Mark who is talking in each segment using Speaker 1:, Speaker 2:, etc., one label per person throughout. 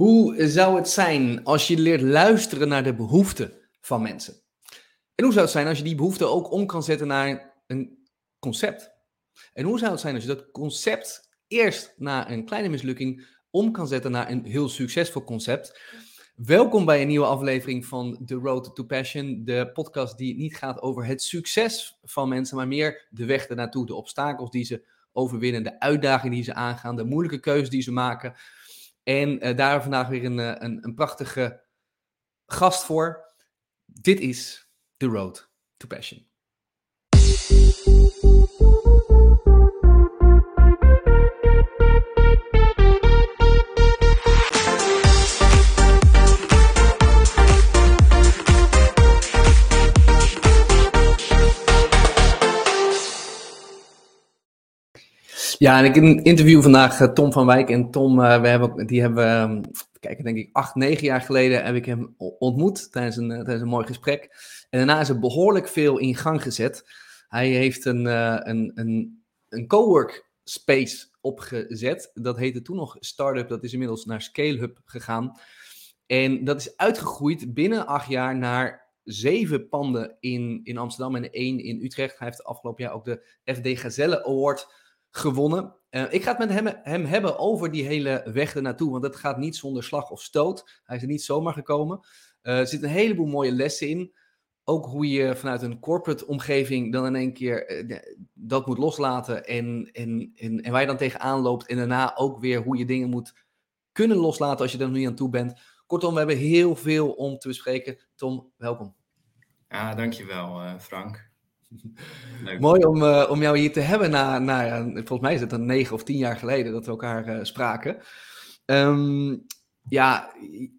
Speaker 1: Hoe zou het zijn als je leert luisteren naar de behoeften van mensen? En hoe zou het zijn als je die behoeften ook om kan zetten naar een concept? En hoe zou het zijn als je dat concept eerst na een kleine mislukking om kan zetten naar een heel succesvol concept? Welkom bij een nieuwe aflevering van The Road to Passion, de podcast die niet gaat over het succes van mensen, maar meer de weg ernaartoe, de obstakels die ze overwinnen, de uitdagingen die ze aangaan, de moeilijke keuzes die ze maken. En uh, daar vandaag weer een, eh, een, een prachtige gast voor. Dit is The Road to Passion. Ja, en ik interview vandaag uh, Tom van Wijk. En Tom, uh, we hebben, die hebben um, kijk, denk ik, acht, negen jaar geleden heb ik hem ontmoet tijdens een, uh, tijdens een mooi gesprek. En daarna is er behoorlijk veel in gang gezet. Hij heeft een, een, een, een cowork space opgezet. Dat heette toen nog Startup. Dat is inmiddels naar ScaleHub gegaan. En dat is uitgegroeid binnen acht jaar naar zeven panden in, in Amsterdam en één in Utrecht. Hij heeft afgelopen jaar ook de FD Gazelle Award gewonnen. Uh, ik ga het met hem, hem, hebben over die hele weg ernaartoe, want dat gaat niet zonder slag of stoot. Hij is er niet zomaar gekomen. Uh, er zitten een heleboel mooie lessen in. Ook hoe je vanuit een corporate omgeving dan in één keer uh, dat moet loslaten en, en, en, en waar je dan tegenaan loopt. En daarna ook weer hoe je dingen moet kunnen loslaten als je er niet aan toe bent. Kortom, we hebben heel veel om te bespreken. Tom, welkom.
Speaker 2: Ja, dankjewel Frank.
Speaker 1: Mooi om, uh, om jou hier te hebben na, na, volgens mij is het dan negen of tien jaar geleden dat we elkaar uh, spraken. Um, ja,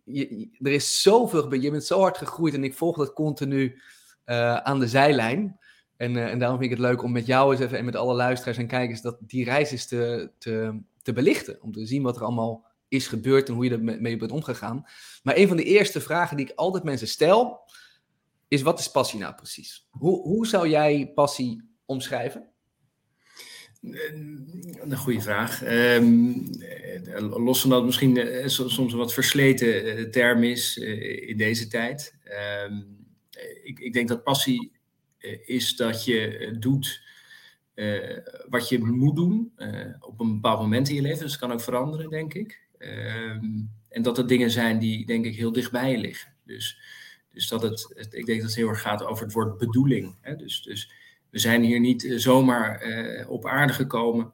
Speaker 1: je, er is zoveel, je bent zo hard gegroeid en ik volg dat continu uh, aan de zijlijn. En, en daarom vind ik het leuk om met jou eens even en met alle luisteraars en kijkers dat die reis is te, te, te belichten. Om te zien wat er allemaal is gebeurd en hoe je ermee bent omgegaan. Maar een van de eerste vragen die ik altijd mensen stel, is wat is passie nou precies? Hoe, hoe zou jij passie omschrijven?
Speaker 2: Een goede vraag. Um, los van dat misschien uh, soms een wat versleten term is in deze tijd. Um, ik, ik, denk dat passie is dat je doet wat je moet doen op een bepaald moment in je leven. Dus het kan ook veranderen, denk ik. Um, en dat er dingen zijn die, denk ik, heel dichtbij je liggen. Dus dus dat het, ik denk dat het heel erg gaat over het woord bedoeling. Hè? Dus, dus we zijn hier niet eh, zomaar uh, op aarde gekomen.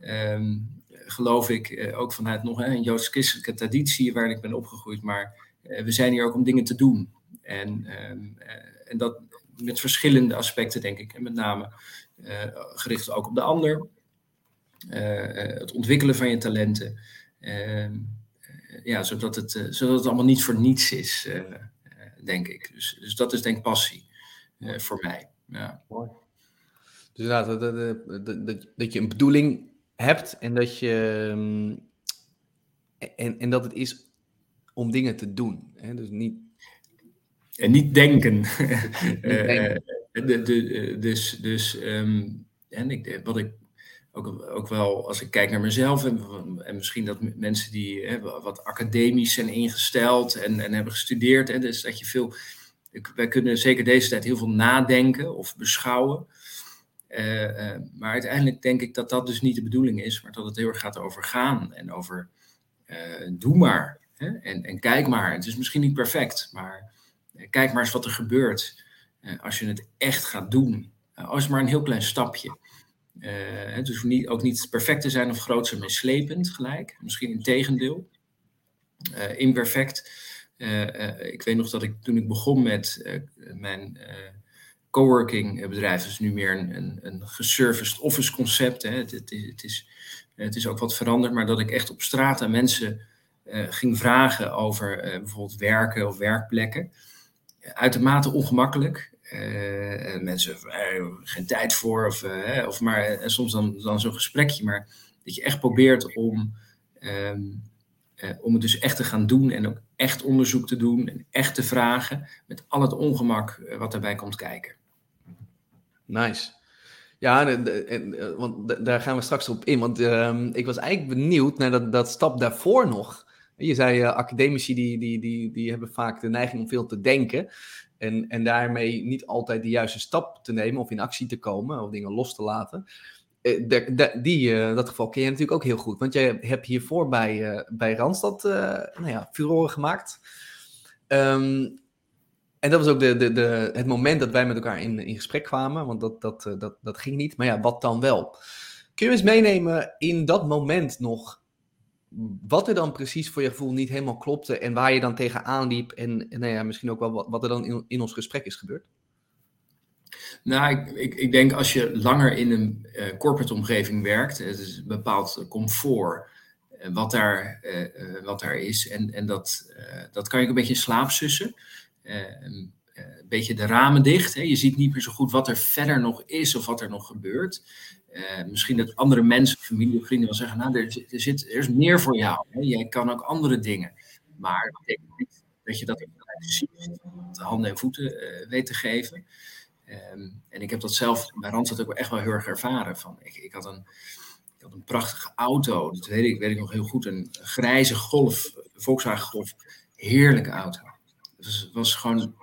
Speaker 2: Um, geloof ik, uh, ook vanuit nog hè, een joods-christelijke traditie waarin ik ben opgegroeid. Maar we zijn hier ook om dingen te doen. En, um, en dat met verschillende aspecten, denk ik. En met name gericht ook op de ander. het ontwikkelen van je talenten. Ehm, ja, zodat het, zodat het allemaal niet voor niets is denk ik. Dus, dus dat is denk ik passie uh, voor mij. Ja. Mooi.
Speaker 1: Dus inderdaad, dat, dat, dat, dat, je een bedoeling hebt en dat je. Um, en, en dat het is om dingen te doen. Hè? Dus niet.
Speaker 2: En niet denken. niet denken. de, de, dus dus um, en ik, wat ik ook, ook wel als ik kijk naar mezelf en, en misschien dat mensen die hè, wat academisch zijn ingesteld en, en hebben gestudeerd, hè, dus dat je veel, wij kunnen zeker deze tijd heel veel nadenken of beschouwen. Uh, uh, maar uiteindelijk denk ik dat dat dus niet de bedoeling is, maar dat het heel erg gaat over gaan en over uh, doe maar hè, en, en kijk maar. Het is misschien niet perfect, maar kijk maar eens wat er gebeurt als je het echt gaat doen. als maar een heel klein stapje. Uh, het hoeft niet, ook niet perfect te zijn of groot en meeslepend gelijk. Misschien in tegendeel. Uh, imperfect. Uh, ik weet nog dat ik toen ik begon met mijn coworking bedrijf, is nu meer een, een, een geserviced office concept. Hè. Het, het, is, het is ook wat veranderd, maar dat ik echt op straat aan mensen ging vragen over bijvoorbeeld werken of werkplekken. Uitermate ongemakkelijk. Uh, mensen uh, geen tijd voor, of, uh, of maar en soms dan, dan zo'n gesprekje, maar dat je echt probeert om, um, om het dus echt te gaan doen en ook echt onderzoek te doen en echt te vragen met al het ongemak wat daarbij komt kijken.
Speaker 1: Nice. Ja, want daar gaan we straks op in, want ehm, ik was eigenlijk benieuwd naar dat, dat stap daarvoor nog. Je zei academici die, die, die, die hebben vaak de neiging om veel te denken. En, en daarmee niet altijd de juiste stap te nemen of in actie te komen of dingen los te laten. De, de, die, dat geval ken je natuurlijk ook heel goed. Want jij hebt hiervoor bij, bij Randstad nou ja, furoren gemaakt. Um, en dat was ook de, de, de, het moment dat wij met elkaar in, in gesprek kwamen, want dat, dat, eh, dat, dat ging niet. Maar ja, wat dan wel? Kun je eens meenemen in dat moment nog, wat er dan precies voor je gevoel niet helemaal klopte en waar je dan tegenaan liep en, nou ja, misschien ook wel wat, er dan in, ons gesprek is gebeurd?
Speaker 2: Nou, ik, ik, ik denk als je langer in een uh, corporate omgeving werkt, het is een bepaald comfort uh, wat, daar, uh, wat daar is. En, en dat, dat kan je ook een beetje in slaap sussen. Eh, een beetje de ramen dicht. Hè. Je ziet niet meer zo goed wat er verder nog is of wat er nog gebeurt. Uh, misschien dat andere mensen, familie of vrienden wel zeggen, nou, er, zit, er is meer voor jou. Hè. Jij kan ook andere dingen. Maar dat betekent niet dat je dat precies de handen en voeten uh, weet te geven. Um, en ik heb dat zelf bij Randstad ook echt wel heel erg ervaren. Van, ik, ik, had een, had een prachtige auto, dat weet ik, weet ik nog heel goed. Een grijze Golf, Volkswagen Golf. Heerlijke auto. Het was gewoon.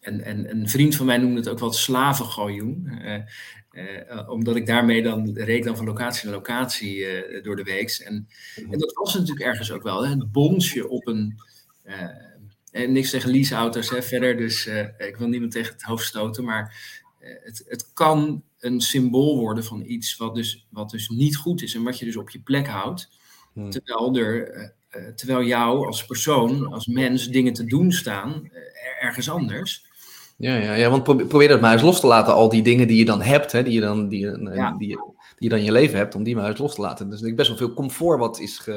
Speaker 2: En, en een vriend van mij noemde het ook wel het slavengaljoen. Uh, uh, omdat ik daarmee dan reed dan van locatie naar locatie uh, door de week. En, en dat was natuurlijk ergens ook wel. Hè? Het bonsje op een. en niks tegen leaseauto's hè, verder, dus ik wil niemand tegen het hoofd stoten. Maar het, het kan een symbool worden van iets wat dus, wat dus niet goed is en wat je dus op je plek houdt. Hmm. Terwijl er eh, terwijl jou als persoon, als mens, dingen te doen staan eh, ergens anders.
Speaker 1: Ja, ja, ja, want probeer dat maar eens los te laten, al die dingen die je dan hebt, hè, die, je dan, die, eh, die, die, je dan in je leven hebt, om die maar eens los te laten. Dus ik best wel veel comfort wat is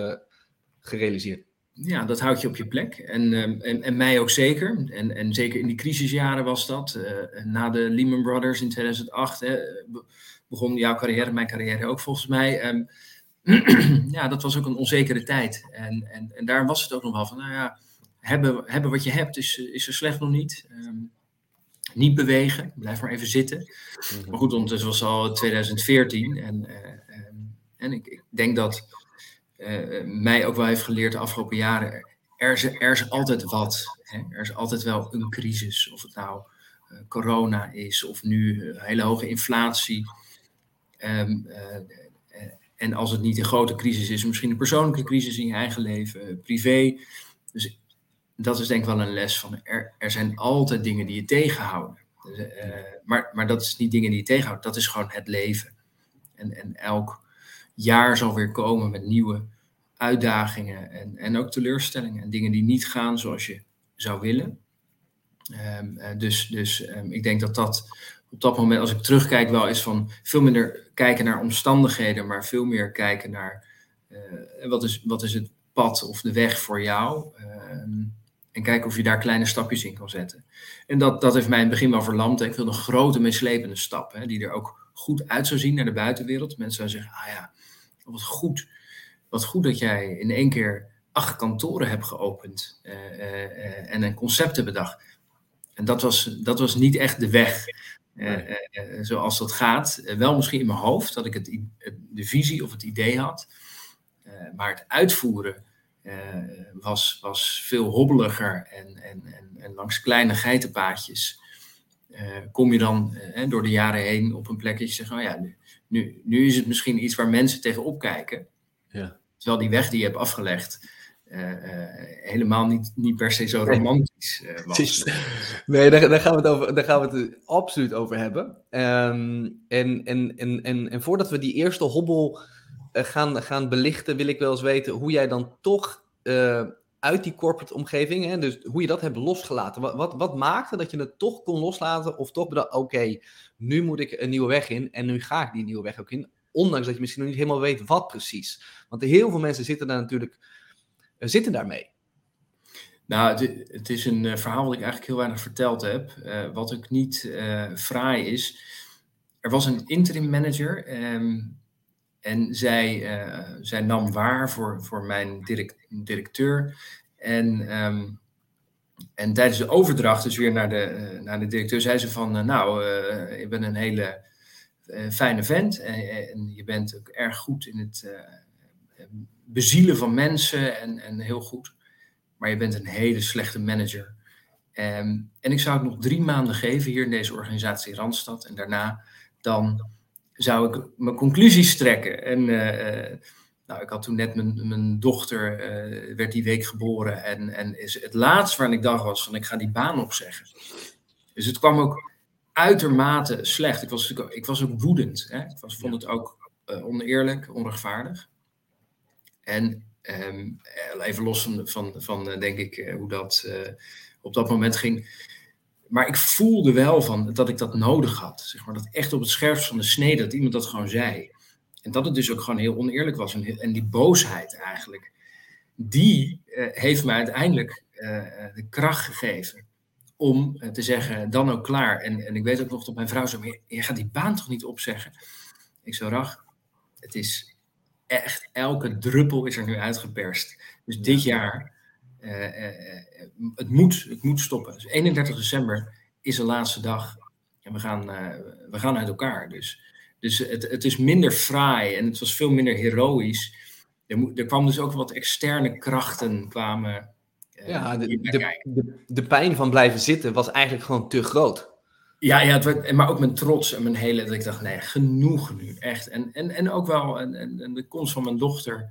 Speaker 1: gerealiseerd.
Speaker 2: Ja, dat houdt je op je plek. En, en, en mij ook zeker. En, en zeker in die crisisjaren was dat. na de Lehman Brothers in 2008 hè, begon jouw carrière, mijn carrière ook volgens mij. Um, ja, dat was ook een onzekere tijd. En, en, en daar was het ook nog wel van, nou ja, hebben, hebben wat je hebt is, is er slecht nog niet. Ehm, niet bewegen, blijf maar even zitten. Mhm. Maar goed, ondertussen was het al 2014. En, uh, en ik, ik, denk dat uh, mij ook wel heeft geleerd de afgelopen jaren, er is, er is altijd wat. Hè? Er is altijd wel een crisis. Of het nou uh, corona is, of nu hele hoge inflatie. Um, en als het niet een grote crisis is, misschien een persoonlijke crisis in je eigen leven, eh, privé. Dus dat is denk ik wel een les van er, er zijn altijd dingen die je tegenhouden. Dus, uh, maar, maar dat is niet dingen die je tegenhouden, dat is gewoon het leven. En, en elk jaar zal weer komen met nieuwe uitdagingen en, en ook teleurstellingen en dingen die niet gaan zoals je zou willen. Um, dus dus um, ik denk dat dat op dat moment, als ik terugkijk, wel is van veel minder kijken naar omstandigheden, maar veel meer kijken naar uh, wat, is, wat is het pad of de weg voor jou. Uh, en kijken of je daar kleine stapjes in kan zetten. En dat, dat heeft mij in het begin wel verlamd. Ik wilde een grote, meeslepende stap, hè, die er ook goed uit zou zien naar de buitenwereld. Mensen zouden zeggen, ah ja, wat goed. Wat goed dat jij in één keer acht kantoren hebt geopend uh, en een concept hebt bedacht. En dat was, dat was niet echt de weg uh, zoals dat gaat. wel misschien in mijn hoofd dat ik het, de visie of het idee had. maar het uitvoeren was, was veel hobbeliger en, en, en, en langs kleine geitenpaadjes. kom je dan door de jaren heen op een plek dat je zegt, oh ja, nu, nu, nu is het misschien iets waar mensen tegenop kijken. Ja. Terwijl die weg die je hebt afgelegd, uh, helemaal niet, niet per se zo romantisch uh, was.
Speaker 1: Nee, daar, daar, gaan we het over, daar gaan we het absoluut over hebben. Um, en, en, en, en, en voordat we die eerste hobbel gaan, gaan belichten, wil ik wel eens weten hoe jij dan toch uit die corporate omgeving, hè, dus hoe je dat hebt losgelaten. Wat, wat, wat maakte dat je het toch kon loslaten of toch bedacht, oké, nu moet ik een nieuwe weg in en nu ga ik die nieuwe weg ook in. Ondanks dat je misschien nog niet helemaal weet wat precies. Want heel veel mensen zitten daar natuurlijk zitten daarmee?
Speaker 2: Nou, het, is een eh, verhaal wat ik eigenlijk heel weinig verteld heb. Wat ook niet fraai is. Er was een interim manager um, en zij, uh, zij nam waar voor, voor mijn direct, directeur. En, um, en tijdens de overdracht, dus weer naar de, naar de directeur, zei ze van, nou, je bent een hele fijne vent en, je bent ook erg goed in het bezielen van mensen en, en heel goed. maar je bent een hele slechte manager. Ehm, en ik zou het nog drie maanden geven hier in deze organisatie Randstad. En daarna dan zou ik mijn conclusies trekken. En uh, nou, ik had toen net mijn, mijn dochter, uh, werd die week geboren. En, en is het laatste waar ik dacht was van ik ga die baan opzeggen. Dus het kwam ook uitermate slecht. Ik was, ik was ook woedend. Hè? Ik was, vond het ook uh, oneerlijk, onrechtvaardig. En um, even los van, van, van denk ik, hoe dat op dat moment ging. Maar ik voelde wel van dat ik dat nodig had. Zeg maar, dat echt op het scherpst van de snede, dat iemand dat gewoon zei. En dat het dus ook gewoon heel oneerlijk was. En, en die boosheid eigenlijk, die uh, heeft me uiteindelijk uh, de kracht gegeven om uh, te zeggen, dan ook klaar. En, en ik weet ook nog dat mijn vrouw zei, je gaat die baan toch niet opzeggen? Ik zo, Rach, het is echt, elke druppel is er nu uitgeperst. Dus dit jaar het, moet, het moet stoppen. Dus 31 december is de laatste dag en we gaan, we gaan uit elkaar. Dus, dus het, het is minder fraai en het was veel minder heroïs. Er, er kwam dus ook wat externe krachten kwamen.
Speaker 1: ja, de, de, de, pijn van blijven zitten was eigenlijk gewoon te groot.
Speaker 2: Ja, ja het werd, maar ook mijn trots en mijn hele. Dat ik dacht, nee, genoeg nu, echt. En, en, en ook wel en, en, de komst van mijn dochter.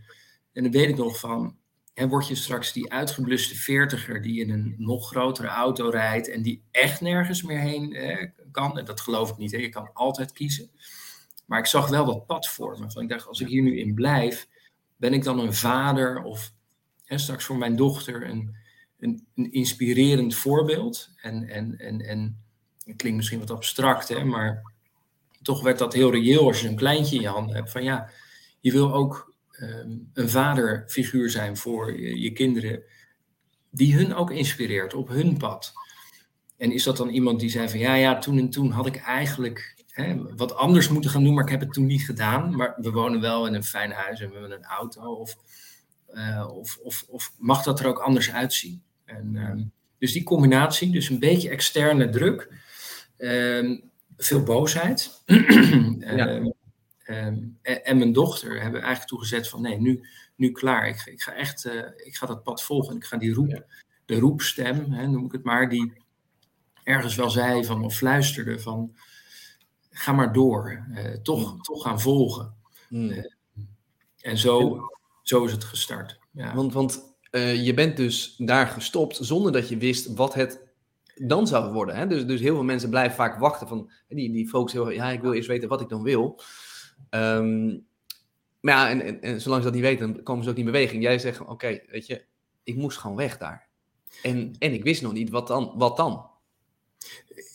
Speaker 2: En dan weet ik nog van en word je straks die uitgebluste veertiger die in een nog grotere auto rijdt en die echt nergens meer heen eh, kan. En dat geloof ik niet, hè. je kan altijd kiezen. Maar ik zag wel dat pad voor me. Van ik dacht, als ik hier nu in blijf, ben ik dan een vader of hè, straks voor mijn dochter een, een, een, inspirerend voorbeeld. En, en, en, en het klinkt misschien wat abstract, hè, maar toch werd dat heel reëel als je een kleintje in je hand hebt. Van ja, je wil ook Ehm, een vaderfiguur zijn voor je, je, kinderen, die hun ook inspireert op hun pad. En is dat dan iemand die zei van ja, ja, toen en toen had ik eigenlijk hè, wat anders moeten gaan doen, maar ik heb het toen niet gedaan. Maar we wonen wel in een fijn huis en we hebben een auto. Of, uh, of, of, of, mag dat er ook anders uitzien? En, uh, dus die combinatie, dus een beetje externe druk, uh, veel boosheid. ja. Ehm, en, mijn dochter hebben eigenlijk toegezet van nee, nu, nu klaar. Ik, ik ga echt, uh, ik ga dat pad volgen. Ik ga die roep, de roepstem, hè, noem ik het maar, die ergens wel zei van, of fluisterde van, ga maar door. Uh, toch, mm. toch gaan volgen. Mm. Uh, en zo, zo is het gestart. Ja.
Speaker 1: Want, want je bent dus daar gestopt zonder dat je wist wat het dan zou worden. Hè? Dus, dus heel veel mensen blijven vaak wachten van, die, die focussen heel ja, ik wil eerst weten wat ik dan wil. Um, maar ja, en, en, en, zolang ze dat niet weten, dan komen ze ook niet in beweging. Jij zegt, oké, weet je, ik moest gewoon weg daar. En, en ik wist nog niet, wat dan? Wat dan?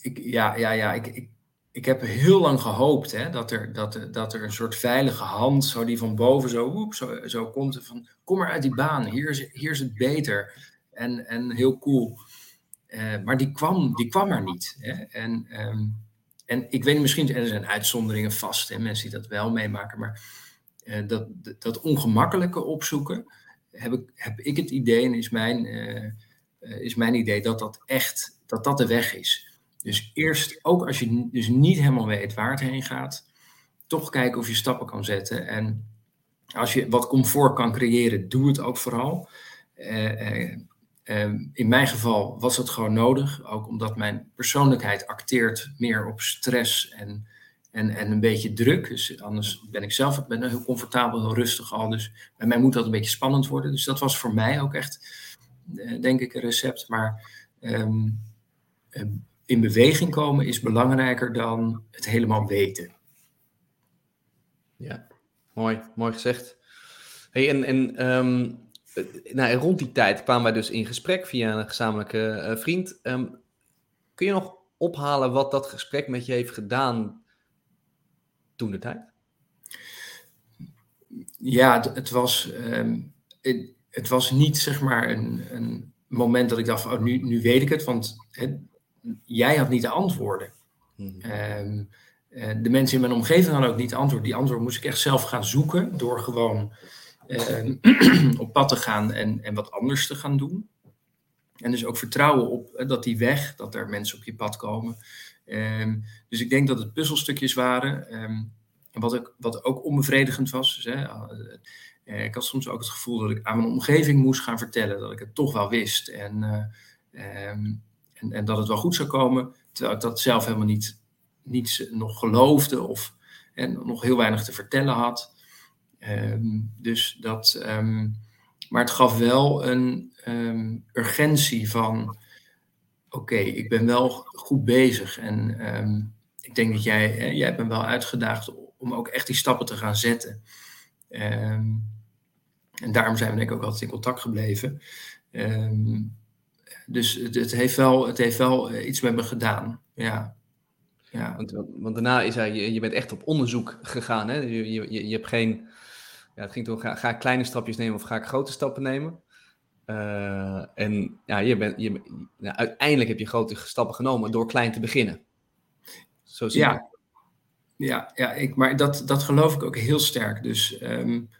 Speaker 2: Ik, ja, ja, ja. Ik, ik, ik heb heel lang gehoopt hè, dat, er, dat, dat er een soort veilige hand, zo die van boven zo, woep, zo, zo komt. Van, kom maar uit die baan, hier is, hier is het beter. En, en heel cool. Uh, maar die kwam, die kwam er niet. Hè. En... Um, en ik weet misschien er zijn uitzonderingen vast, hè, mensen die dat wel meemaken, maar uh, dat, dat ongemakkelijke opzoeken, heb ik, heb ik het idee, en is mijn, uh, is mijn idee, dat dat echt, dat dat de weg is. Dus eerst, ook als je dus niet helemaal weet waar het heen gaat, toch kijken of je stappen kan zetten. En als je wat comfort kan creëren, doe het ook vooral. Ehm, in mijn geval was het gewoon nodig, ook omdat mijn persoonlijkheid acteert meer op stress en, en, en een beetje druk. Dus anders ben ik zelf ben heel comfortabel, heel rustig al. Dus bij mij moet dat een beetje spannend worden. Dus dat was voor mij ook echt, eh, denk ik, een recept. Maar ehm, ehm, in beweging komen is belangrijker dan het helemaal weten.
Speaker 1: Ja, mooi, mooi gezegd. Hey, en en nou, rond die tijd kwamen wij dus in gesprek via een gezamenlijke uh, vriend. Um, kun je nog ophalen wat dat gesprek met je heeft gedaan toen de tijd?
Speaker 2: Ja, het, het was, um, het, het, was niet zeg maar een, een moment dat ik dacht, oh, nu, nu weet ik het, want jij had niet de antwoorden. Hmm. Um, de mensen in mijn omgeving hadden ook niet de antwoord. Die antwoord moest ik echt zelf gaan zoeken door gewoon Ehm, op pad te gaan en, en wat anders te gaan doen. En dus ook vertrouwen op dat die weg, dat er mensen op je pad komen. Um, dus ik denk dat het puzzelstukjes waren. Um, wat, ook, wat ook onbevredigend was. Dus, hè, ik had soms ook het gevoel dat ik aan mijn omgeving moest gaan vertellen dat ik het toch wel wist. En, ehm, en, en, dat het wel goed zou komen, terwijl ik dat zelf helemaal niet, niet nog geloofde of en nog heel weinig te vertellen had. Ehm, dus dat, ehm, maar het gaf wel een um, urgentie van: oké, ik ben wel goed bezig. En ik denk dat jij, jij bent wel uitgedaagd om ook echt die stappen te gaan zetten. en daarom zijn we denk ik ook altijd in contact gebleven. dus het, het, heeft wel, het heeft wel eh, iets met me gedaan. Ja.
Speaker 1: Ja. Want, want, daarna is hij, je, je bent echt op onderzoek gegaan. Hè? Je, je, je hebt geen ja, het ging toch, ga, ga ik kleine stapjes nemen of ga ik grote stappen nemen? Uh, en ja, je bent, je, nou, uiteindelijk heb je grote stappen genomen door klein te beginnen.
Speaker 2: Zo zie ja. Ja, ja ik, maar dat, dat geloof ik ook heel sterk. Dus um,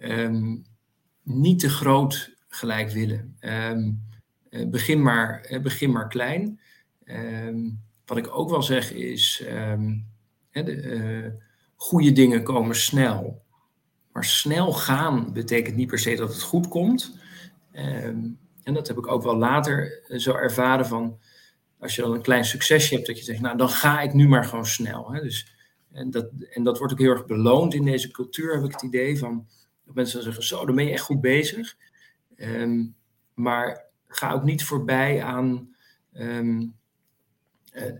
Speaker 2: um, niet te groot gelijk willen. Um, begin, maar, begin maar klein. wat ik ook wel zeg is, hè, de, uh, goede dingen komen snel. Maar snel gaan betekent niet per se dat het goed komt. Ehm, en dat heb ik ook wel later eh, zo ervaren van, als je dan een klein succesje hebt, dat je zegt, nou dan ga ik nu maar gewoon snel. Hè? Dus, en, dat, en dat wordt ook heel erg beloond in deze cultuur, heb ik het idee van, dat mensen dan zeggen, zo, dan ben je echt goed bezig. Ehm, maar ga ook niet voorbij aan ehm, eh,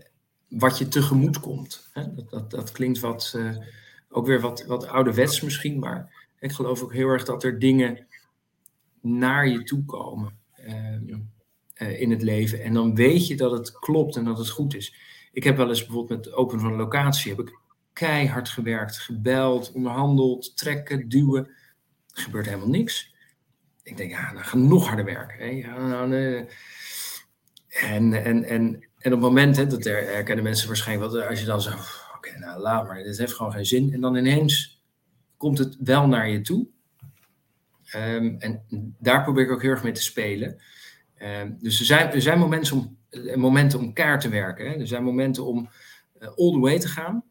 Speaker 2: wat je tegemoet komt. Hè? Dat, dat, dat klinkt wat... Uh, ook weer wat, wat ouderwets misschien, maar ik geloof ook heel erg dat er dingen naar je toe komen ehm, eh, in het leven. En dan weet je dat het klopt en dat het goed is. Ik heb wel eens bijvoorbeeld met het openen van een locatie, heb ik keihard gewerkt, gebeld, onderhandeld, trekken, duwen. Er gebeurt helemaal niks. Ik denk, ja, dan ga nog harder werken. Hè? Ja, nou. En, en, en, en op het moment, hè, dat herkennen mensen waarschijnlijk wel, als je dan zo oké, nou laat maar, dit heeft gewoon geen zin. En dan ineens komt het wel naar je toe. Um, en daar probeer ik ook heel erg mee te spelen. Um, dus er zijn, er zijn momenten, om, eh, momenten om kaart te werken. Hè? Er zijn momenten om uh, all the way te gaan.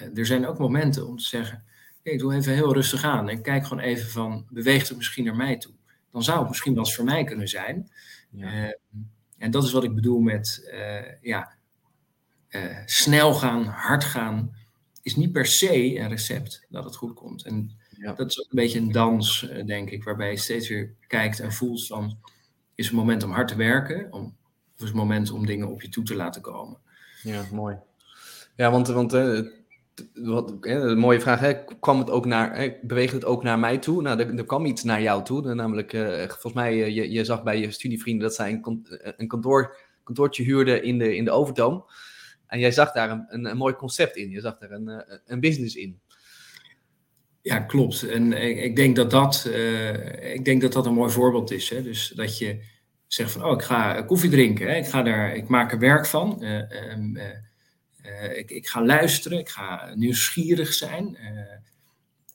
Speaker 2: Uh, er zijn ook momenten om te zeggen, hey, ik doe even heel rustig aan. En kijk gewoon even van, beweegt het misschien naar mij toe? Dan zou het misschien wel eens voor mij kunnen zijn. Ja. Uh, en dat is wat ik bedoel met, ja, uh, snel gaan, hard gaan, is niet per se een recept dat het goed komt. En ja. dat is ook een beetje een dans, uh, denk ik, waarbij je steeds weer kijkt en voelt van, is het moment om hard te werken, om, of is het moment om dingen op je toe te laten komen?
Speaker 1: Ja, mooi. Ja, want, want uh, wat, een mooie vraag, hè, kwam het ook naar, hè, beweegde het ook naar mij toe? Nou, er, er kwam iets naar jou toe, namelijk, volgens mij, je, je zag bij je studievrienden dat zij een, een kantoor, kantoortje huurden in de, in de Overtoom. En jij zag daar een, een, mooi concept in. Je zag daar een, eh, een business in.
Speaker 2: Ja, klopt. En ik, denk dat dat, uh, ik denk dat dat een mooi voorbeeld is. Hè? Dus dat je zegt van, oh, ik ga koffie drinken. Hè? Ik, ga daar, ik maak er werk van. Um, uh, ik, ik, ga luisteren. Ik ga nieuwsgierig zijn.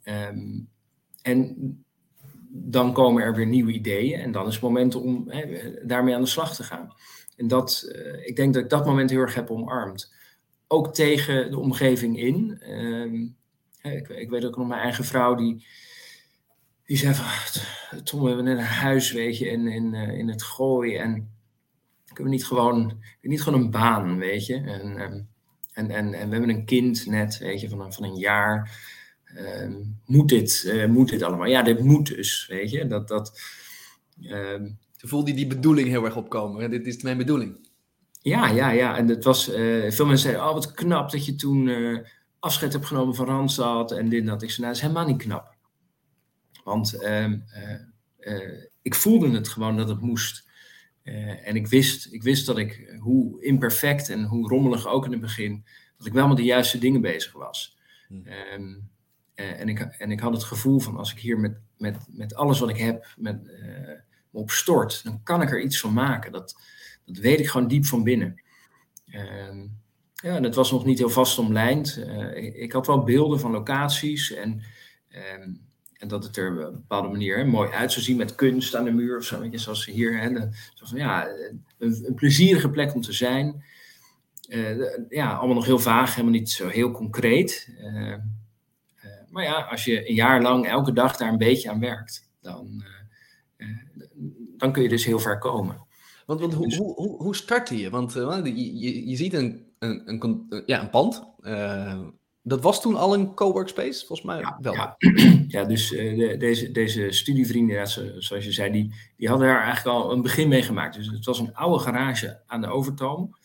Speaker 2: Um, en dan komen er weer nieuwe ideeën. En dan is het moment om hè, daarmee aan de slag te gaan. En dat, uh, ik denk dat ik dat moment heel erg heb omarmd. Ook tegen de omgeving in. Um, ik, ik, weet ook nog mijn eigen vrouw die, die zei van... Tom, we hebben net een huis, weet je, in, in, uh, in het gooi. En kunnen we niet gewoon, niet gewoon een baan, weet je. En, um, en, en, en we hebben een kind net, weet je, van een, van een jaar. Um, moet, dit, uh, moet dit allemaal? Ja, dit moet dus, weet je. Dat, dat,
Speaker 1: toen voelde die bedoeling heel erg opkomen. Dit is mijn bedoeling.
Speaker 2: Ja, ja, ja. En het was, uh, veel mensen zeiden, oh wat knap dat je toen uh, afscheid hebt genomen van Randstad en dit en dat. Ik zei, nou, dat is helemaal niet knap. Want uh, ik voelde het gewoon dat het moest. en ik wist, ik wist dat ik, hoe imperfect en hoe rommelig ook in het begin, dat ik wel met de juiste dingen bezig was. Hmm. Um, en, ik, en ik had het gevoel van, als ik hier met, met, met alles wat ik heb, met op stort, dan kan ik er iets van maken. Dat, dat weet ik gewoon diep van binnen. Uh, ja, en het was nog niet heel vast omlijnd. Uh, ik, ik, had wel beelden van locaties en, uh, en dat het er op een bepaalde manier mooi uit zou zien met kunst aan de muur of zo, weet je, hier. Hè, ja, een, een, plezierige plek om te zijn. Uh, ja, allemaal nog heel vaag, helemaal niet zo heel concreet. maar ja, als je een jaar lang elke dag daar een beetje aan werkt, dan, dan kun je dus heel ver komen.
Speaker 1: Want, want hoe, dus- hoe, hoe, startte je? Want je, je, je ziet een, een, een, ja, een pand. Dat was toen al een coworkspace, volgens mij
Speaker 2: ja,
Speaker 1: wel.
Speaker 2: Ja, ja dus uh, de, deze, deze studievrienden, ja, zoals je zei, die, die hadden daar eigenlijk al een begin mee gemaakt. Dus het was een oude garage aan de Overtoom.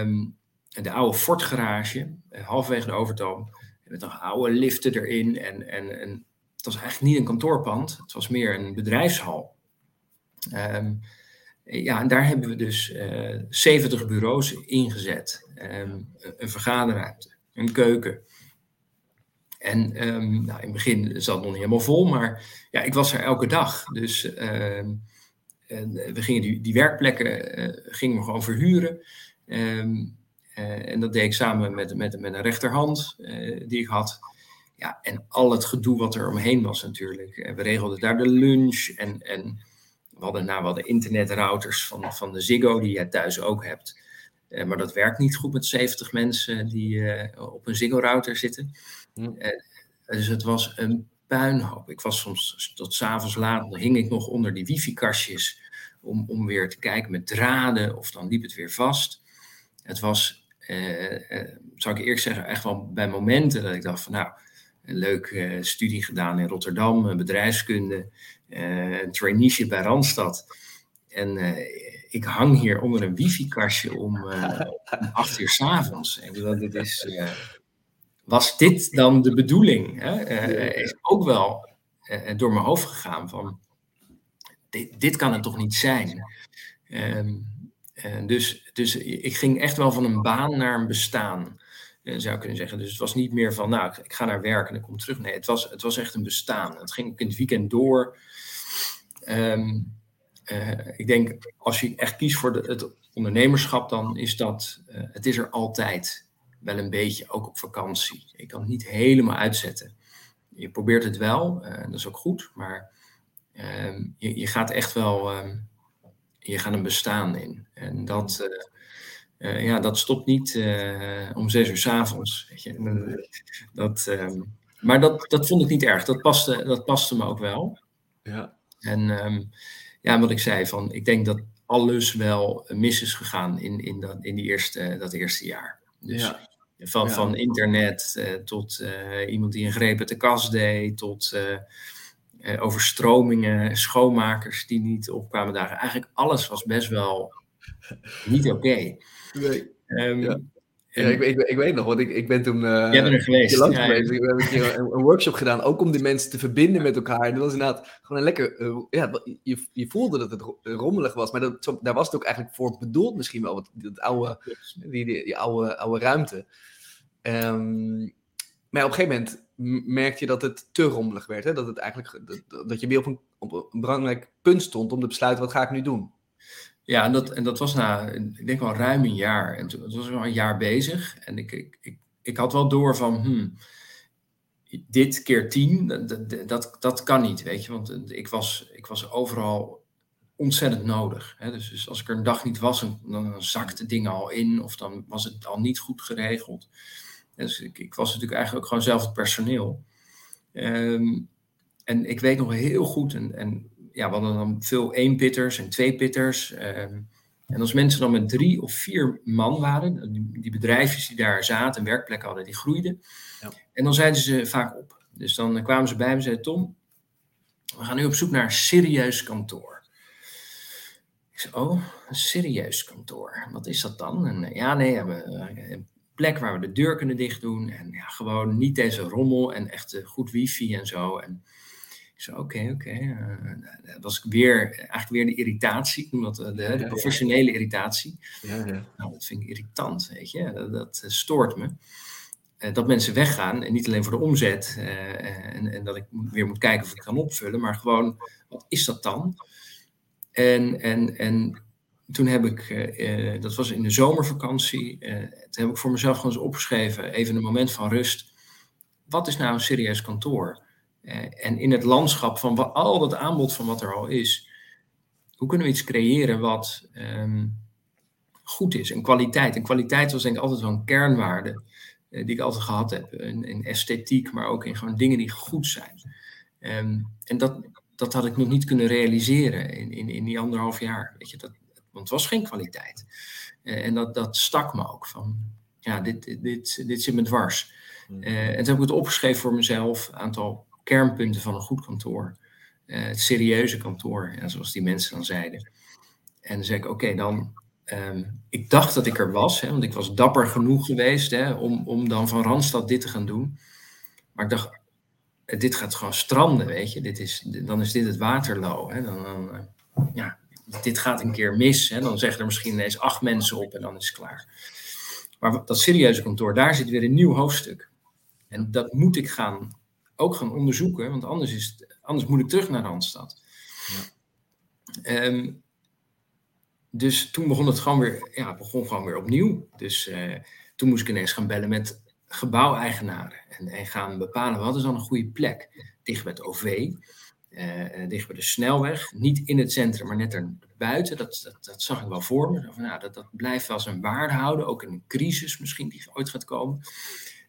Speaker 2: Um, de oude Ford garage, halverwege de Overtoom. Met nog oude liften erin. En, en, en het was eigenlijk niet een kantoorpand. Het was meer een bedrijfshal. Um, ja, en daar hebben we dus uh, 70 bureaus ingezet. Um, een vergaderruimte een keuken. En um, nou, in het begin zat het nog niet helemaal vol, maar ja, ik was er elke dag. Dus we gingen die, werkplekken uh, gingen we gewoon verhuren. Uh, en dat deed ik samen met, met, met een rechterhand eh, die ik had. Ja, en al het gedoe wat er omheen was natuurlijk. En we regelden daar de lunch en, en we hadden, nou, we hadden internetrouters van, van de Ziggo die jij thuis ook hebt. Uh, maar dat werkt niet goed met 70 mensen die uh, op een Ziggo-router zitten. Uh, dus het was een puinhoop. Ik was soms tot s'avonds laat, hing ik nog onder die wifi-kastjes om, om weer te kijken met draden of dan liep het weer vast. Het was, zou ik eerst zeggen, echt wel bij momenten dat ik dacht van nou, een leuke studie gedaan in Rotterdam, bedrijfskunde, een traineeship bij Randstad. En ik hang hier onder een wifi-kastje om, acht uur s'avonds. dit is, was dit dan de bedoeling? Hè? Is ook wel door mijn hoofd gegaan van, dit, dit kan het toch niet zijn? Um, dus, dus ik ging echt wel van een baan naar een bestaan, zou ik kunnen zeggen. Dus het was niet meer van, nou, ik ga naar werk en ik kom terug. Nee, het was, het was echt een bestaan. Het ging ook in het weekend door. Um, uh, ik denk, als je echt kiest voor het ondernemerschap, dan is dat, uh, het is er altijd wel een beetje, ook op vakantie. Je kan het niet helemaal uitzetten. Je probeert het wel, dat is ook goed, maar ehm, je, je, gaat echt wel, ehm, je gaat een bestaan in. En dat, ja, dat stopt niet om zes uur s'avonds. Dat, um, maar dat, dat vond ik niet erg, dat paste, dat paste me ook wel.
Speaker 1: Ja.
Speaker 2: En ja, wat ik zei, van, ik denk dat alles wel mis is gegaan in, in, dat, in die eerste, dat eerste jaar. Dus ja. van, ja. van internet uh, tot iemand die een greep uit de kast deed, tot overstromingen, schoonmakers die niet opkwamen dagen. Eigenlijk alles was best wel niet oké. Okay.
Speaker 1: Nee. Um, ja. Ja, ik, ik, ik, weet nog, want ik, ik ben toen.
Speaker 2: Uh, Jij bent er geweest.
Speaker 1: Ja. We hebben een keer een, een, workshop gedaan, ook om die mensen te verbinden met elkaar. En dat was inderdaad gewoon een lekker. Uh, ja, je, je voelde dat het rommelig was, maar dat, daar was het ook eigenlijk voor bedoeld, misschien wel. Want dat oude, die, die, die oude, oude ruimte. Um, maar op een gegeven moment merkte je dat het te rommelig werd. Hè? Dat, het eigenlijk, dat, dat je weer op een, op een belangrijk punt stond om te besluiten: wat ga ik nu doen?
Speaker 2: Ja, en dat, en dat was na, ik denk wel ruim een jaar. En toen, was wel een jaar bezig. En ik, ik, ik, ik had wel door van, hmm, dit keer tien, dat, dat, kan niet, weet je. Want ik was, ik was overal ontzettend nodig. Hè? Dus, dus als ik er een dag niet was, dan, zakte dingen al in. Of dan was het al niet goed geregeld. Dus ik, ik was natuurlijk eigenlijk ook gewoon zelf het personeel. Um, en ik weet nog heel goed, en, en ja, we hadden dan veel één-pitters en twee-pitters. Um, en als mensen dan met drie of vier man waren, die, die bedrijfjes die daar zaten en werkplekken hadden, die groeiden. Ja. En dan zeiden ze vaak op. Dus dan kwamen ze bij me en zeiden: Tom, we gaan nu op zoek naar een serieus kantoor. Ik zei: Oh, een serieus kantoor. Wat is dat dan? En ja, nee, we hebben een plek waar we de deur kunnen dicht doen. En ja, gewoon niet deze rommel en echt goed wifi en zo. En ik zei, oké, oké. Okay. Uh, dat was weer, eigenlijk weer de irritatie. Ik noem dat de, professionele irritatie.
Speaker 1: Ja, ja.
Speaker 2: Nou, dat vind ik irritant, weet je. Dat, dat stoort me. Dat mensen weggaan, en niet alleen voor de omzet, uh, en, en, dat ik weer moet kijken of ik kan opvullen, maar gewoon, wat is dat dan? En, en, en toen heb ik, dat was in de zomervakantie, toen heb ik voor mezelf gewoon eens opgeschreven, even een moment van rust. Wat is nou een serieus kantoor? Uh, en in het landschap van al dat aanbod van wat er al is, hoe kunnen we iets creëren wat um, goed is? En kwaliteit. En kwaliteit was denk ik altijd wel een kernwaarde die ik altijd gehad heb. In, in, esthetiek, maar ook in gewoon dingen die goed zijn. Um, en dat, dat had ik nog niet kunnen realiseren in, in, in die anderhalf jaar. Weet je, dat, want het was geen kwaliteit. Uh, en dat, dat stak me ook van, ja, dit, dit, dit, dit zit me dwars. Uh, en toen heb ik het opgeschreven voor mezelf, een aantal kernpunten van een goed kantoor. Uh, het serieuze kantoor, zoals die mensen dan zeiden. En dan zei ik, oké, dan... Um, ik dacht dat ik er was, hè, want ik was dapper genoeg geweest hè, om, om dan van Randstad dit te gaan doen. Maar ik dacht, dit gaat gewoon stranden, weet je. Dit is, dan is dit het Waterloo. Hè. Dan, dan, ja, dit gaat een keer mis. Hè. Dan zeggen er misschien ineens acht mensen op en dan is het klaar. Maar dat serieuze kantoor, daar zit weer een nieuw hoofdstuk. En dat moet ik gaan, ook gaan onderzoeken, want anders, is het, anders moet ik terug naar Randstad. Ja. Um, dus toen begon het gewoon weer, ja, begon gewoon weer opnieuw. Dus uh, toen moest ik ineens gaan bellen met gebouweigenaren en, en gaan bepalen wat is dan een goede plek. Dicht bij het OV, uh, dicht bij de snelweg, niet in het centrum, maar net erbuiten. Dat, dat, dat zag ik wel voor me. Van, nou, dat, dat blijft wel zijn waarde houden, ook in een crisis misschien die ooit gaat komen.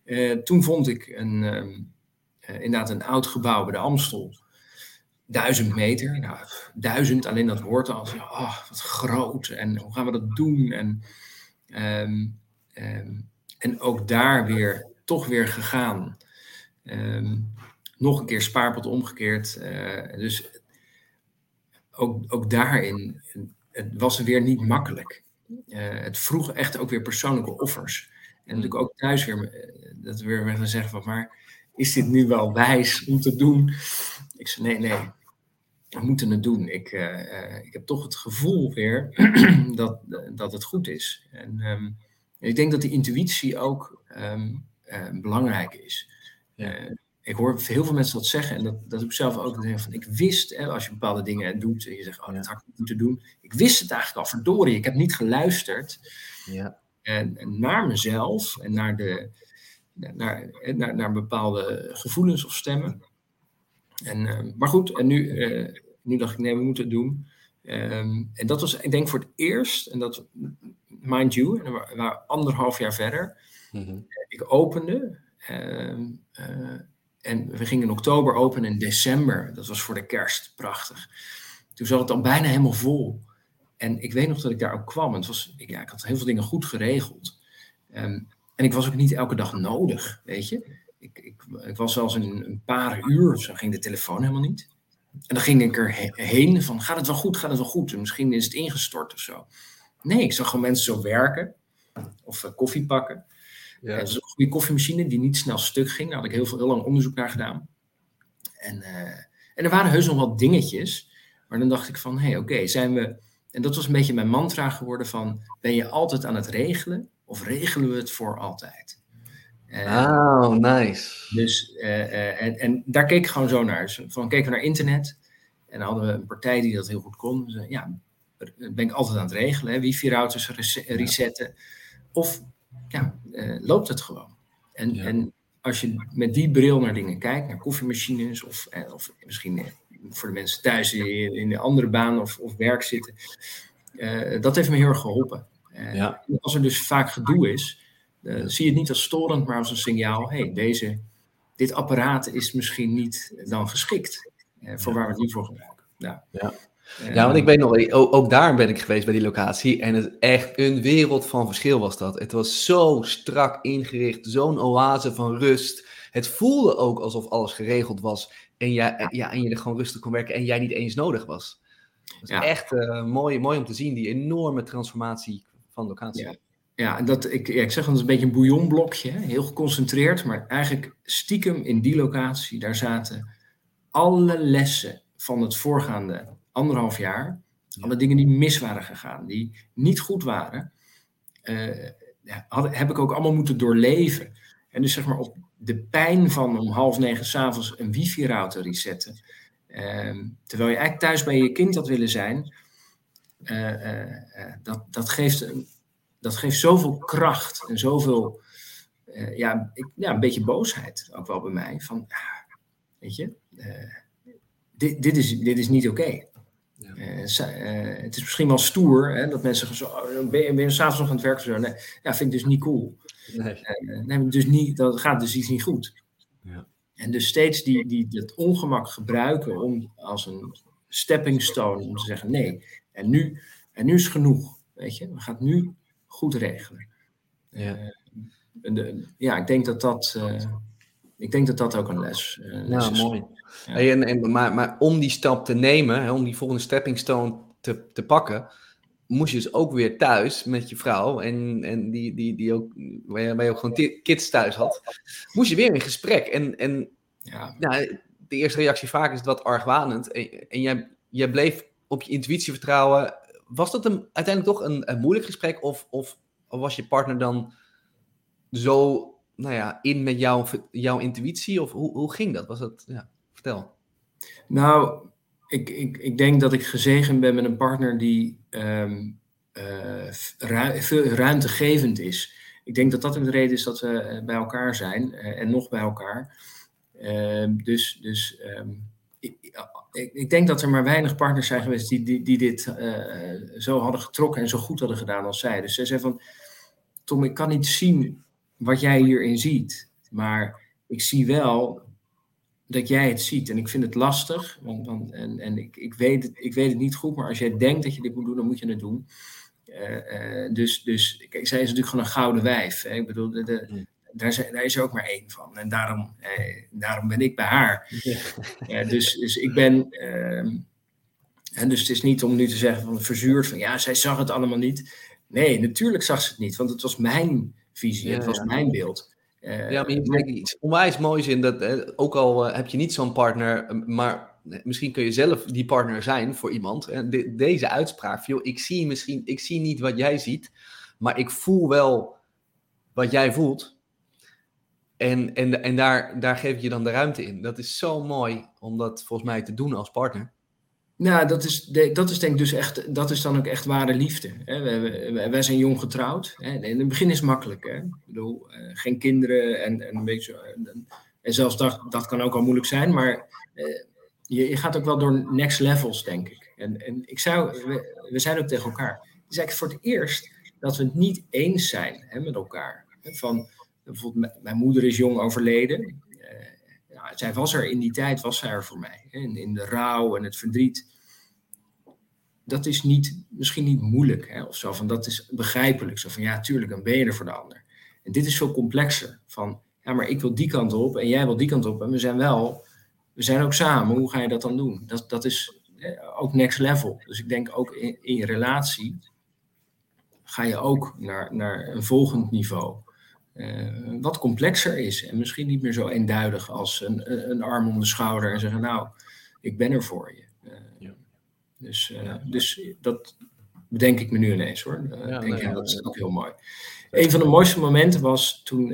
Speaker 2: Uh, toen vond ik een, um, inderdaad een oud gebouw bij de Amstel duizend meter. Nou, duizend, alleen dat woord al. Oh, wat groot. En hoe gaan we dat doen? En, um, um, en ook daar weer, toch weer gegaan. Um, nog een keer spaarpot omgekeerd. Uh, dus ook, ook daarin, het was weer niet makkelijk. Uh, het vroeg echt ook weer persoonlijke offers. En natuurlijk ook thuis weer, eh, dat we weer gaan zeggen van, maar is dit nu wel wijs om te doen? Ik zei, nee, nee, we moeten het doen. Ik, uh, ik heb toch het gevoel weer dat, dat het goed is. En um, ik denk dat die intuïtie ook um, uh, belangrijk is. Ja. Uh, ik hoor heel veel mensen dat zeggen en dat, dat ik zelf ook. Van, ik wist, hè, als je bepaalde dingen doet en je zegt, oh, dat had ik moeten doen. Ik wist het eigenlijk al, verdorie, ik heb niet geluisterd. Ja. En, en naar mezelf en naar, de, naar, naar, naar bepaalde gevoelens of stemmen. En, uh, maar goed, en nu, uh, nu dacht ik, nee, we moeten het doen. Um, en dat was, ik denk, voor het eerst, en dat, mind you, en we waren anderhalf jaar verder. Mm -hmm. Ik opende, um, uh, en we gingen in oktober open in december. Dat was voor de kerst, prachtig. Toen zat het dan bijna helemaal vol. En ik weet nog dat ik daar ook kwam. En het was, ik, ja, ik had heel veel dingen goed geregeld. Um, en ik was ook niet elke dag nodig, weet je ik, ik, ik was zelfs een, een paar uur, zo ging de telefoon helemaal niet. En dan ging ik er heen van, gaat het wel goed, gaat het wel goed? En misschien is het ingestort of zo. Nee, ik zag gewoon mensen zo werken. Of uh, koffie pakken. Ja. dat was een goede koffiemachine die niet snel stuk ging. Daar had ik heel, veel, heel lang onderzoek naar gedaan. En, uh, en er waren heus nog wat dingetjes. Maar dan dacht ik van, hé, hey, oké, okay, zijn we... En dat was een beetje mijn mantra geworden van... Ben je altijd aan het regelen? Of regelen we het voor altijd?
Speaker 1: oh, nice.
Speaker 2: Dus, uh, en, en, daar keek ik gewoon zo naar. Dus van keken we naar internet. En dan hadden we een partij die dat heel goed kon. Dus, ja, ben ik altijd aan het regelen. Wifi-routers resetten. Ja. Of ja, loopt het gewoon. En, ja. en als je met die bril naar dingen kijkt, naar koffiemachines of, of misschien voor de mensen thuis die in een andere baan of, of werk zitten. dat heeft me heel erg geholpen. Ja. Als er dus vaak gedoe is, uh, zie je het niet als storend, maar als een signaal: hey, deze, dit apparaat is misschien niet dan geschikt uh, voor waar we het nu voor gebruiken.
Speaker 1: Ja. ja. Ja, want ik weet nog, ook, ook, daar ben ik geweest bij die locatie. En het echt een wereld van verschil was dat. Het was zo strak ingericht, zo'n oase van rust. Het voelde ook alsof alles geregeld was. En, jij, ja, en je er gewoon rustig kon werken en jij niet eens nodig was. Het ja. echt mooi, mooi om te zien, die enorme transformatie van locatie.
Speaker 2: Ja. Ja, dat, ik, ja, ik zeg dat is een beetje een bouillonblokje, heel geconcentreerd, maar eigenlijk stiekem in die locatie, daar zaten alle lessen van het voorgaande anderhalf jaar, alle dingen die mis waren gegaan, die niet goed waren, uh, had, heb ik ook allemaal moeten doorleven. En dus zeg maar op de pijn van om half negen s'avonds een wifi-router resetten, uh, terwijl je eigenlijk thuis bij je kind had willen zijn, dat, dat geeft dat geeft zoveel kracht en zoveel, ja, ik, ja, een beetje boosheid ook wel bij mij. Van, ah, weet je, dit, dit, is, dit is niet oké. Okay. Ja. het is misschien wel stoer hè, dat mensen zo, ben je, ben je s'avonds nog aan het werken? Zo? Nee, ja, vind ik dus niet cool. Nee. nee, dus niet, dat gaat dus iets niet goed. Ja. En dus steeds die, die, dat ongemak gebruiken om als een stepping stone om te zeggen: nee, en nu, en nu is genoeg. Weet je, we gaan het nu goed regelen. Ja, de, ja ik denk dat dat. ik denk dat dat ook een les, uh, les
Speaker 1: is. mooi. En, en, maar, maar om die stap te nemen, hè, om die volgende stepping stone te, te pakken, moest je dus ook weer thuis met je vrouw en, en die, die, die ook, waar je, waar je ook gewoon kids thuis had, moest je weer in gesprek. En, en ja. Nou, de eerste reactie vaak is wat argwanend. En, en jij, jij bleef op je intuïtie vertrouwen. Was dat een, uiteindelijk toch een, moeilijk gesprek? Of, of, was je partner dan zo nou ja, in met jouw, intuïtie? Of hoe, hoe ging dat? Was dat ja. Vertel.
Speaker 2: Nou, ik, ik, ik denk dat ik gezegend ben met een partner die um, veel ruimtegevend is. Ik denk dat dat ook de reden is dat we eh, bij elkaar zijn uh, en nog bij elkaar. Ehm, dus dus ehm, ik, ik, denk dat er maar weinig partners zijn geweest die, die, die dit zo hadden getrokken en zo goed hadden gedaan als zij. Dus zij zei van, Tom, ik kan niet zien wat jij hierin ziet, maar ik zie wel dat jij het ziet. En ik vind het lastig, want, en, en ik, ik, weet het, ik weet het niet goed, maar als jij denkt dat je dit moet doen, dan moet je het doen. Uh, uh, dus, dus zij is natuurlijk gewoon een gouden wijf. Hè? Ik bedoel, de, de, mm. Daar, is, daar is er ook maar één van. En daarom, eh, daarom ben ik bij haar. Ja. dus, dus ik ben. Ehm, en dus het is niet om nu te zeggen van verzuurd van ja, zij zag het allemaal niet. Nee, natuurlijk zag ze het niet, want het was mijn visie, het was mijn beeld.
Speaker 1: Uh, ja, maar je iets onwijs moois in dat, ook al uh, heb je niet zo'n partner, eh, maar misschien kun je zelf die partner zijn voor iemand. En de, deze uitspraak, joh, ik zie misschien, ik zie niet wat jij ziet, maar ik voel wel wat jij voelt. En, en, en daar, daar geef je dan de ruimte in. Dat is zo mooi om dat volgens mij te doen als partner.
Speaker 2: Nou, dat is, dat is denk ik dus echt, dat is dan ook echt ware liefde. Wij, zijn jong getrouwd. In het begin is het makkelijk. Hè? Ik bedoel, uh, geen kinderen en, en een beetje. En, zelfs dat, dat kan ook al moeilijk zijn, maar uh, je, je, gaat ook wel door next levels, denk ik. En, en ik zou, we, we zijn ook tegen elkaar. Het is eigenlijk voor het eerst dat we het niet eens zijn hè, met elkaar. Van, bijvoorbeeld, mijn moeder is jong overleden. Uh, ja, zij was er in die tijd, was zij er voor mij. In, in de rouw en het verdriet dat is niet, misschien niet moeilijk hè, of zo. Van, dat is begrijpelijk. Zo van ja, tuurlijk, dan ben je er voor de ander. En dit is veel complexer. Van ja, maar ik wil die kant op en jij wil die kant op. En we zijn wel, we zijn ook samen. Hoe ga je dat dan doen? Dat, dat is ook next level. Dus ik denk ook in, in je relatie ga je ook naar, naar een volgend niveau. Uh, wat complexer is en misschien niet meer zo eenduidig als een, een arm om de schouder en zeggen: Nou, ik ben er voor je. Dus, uh, dus dat bedenk ik me nu ineens hoor. Uh, ja, denk, ja, dat is ook heel mooi. Een van de mooiste momenten was toen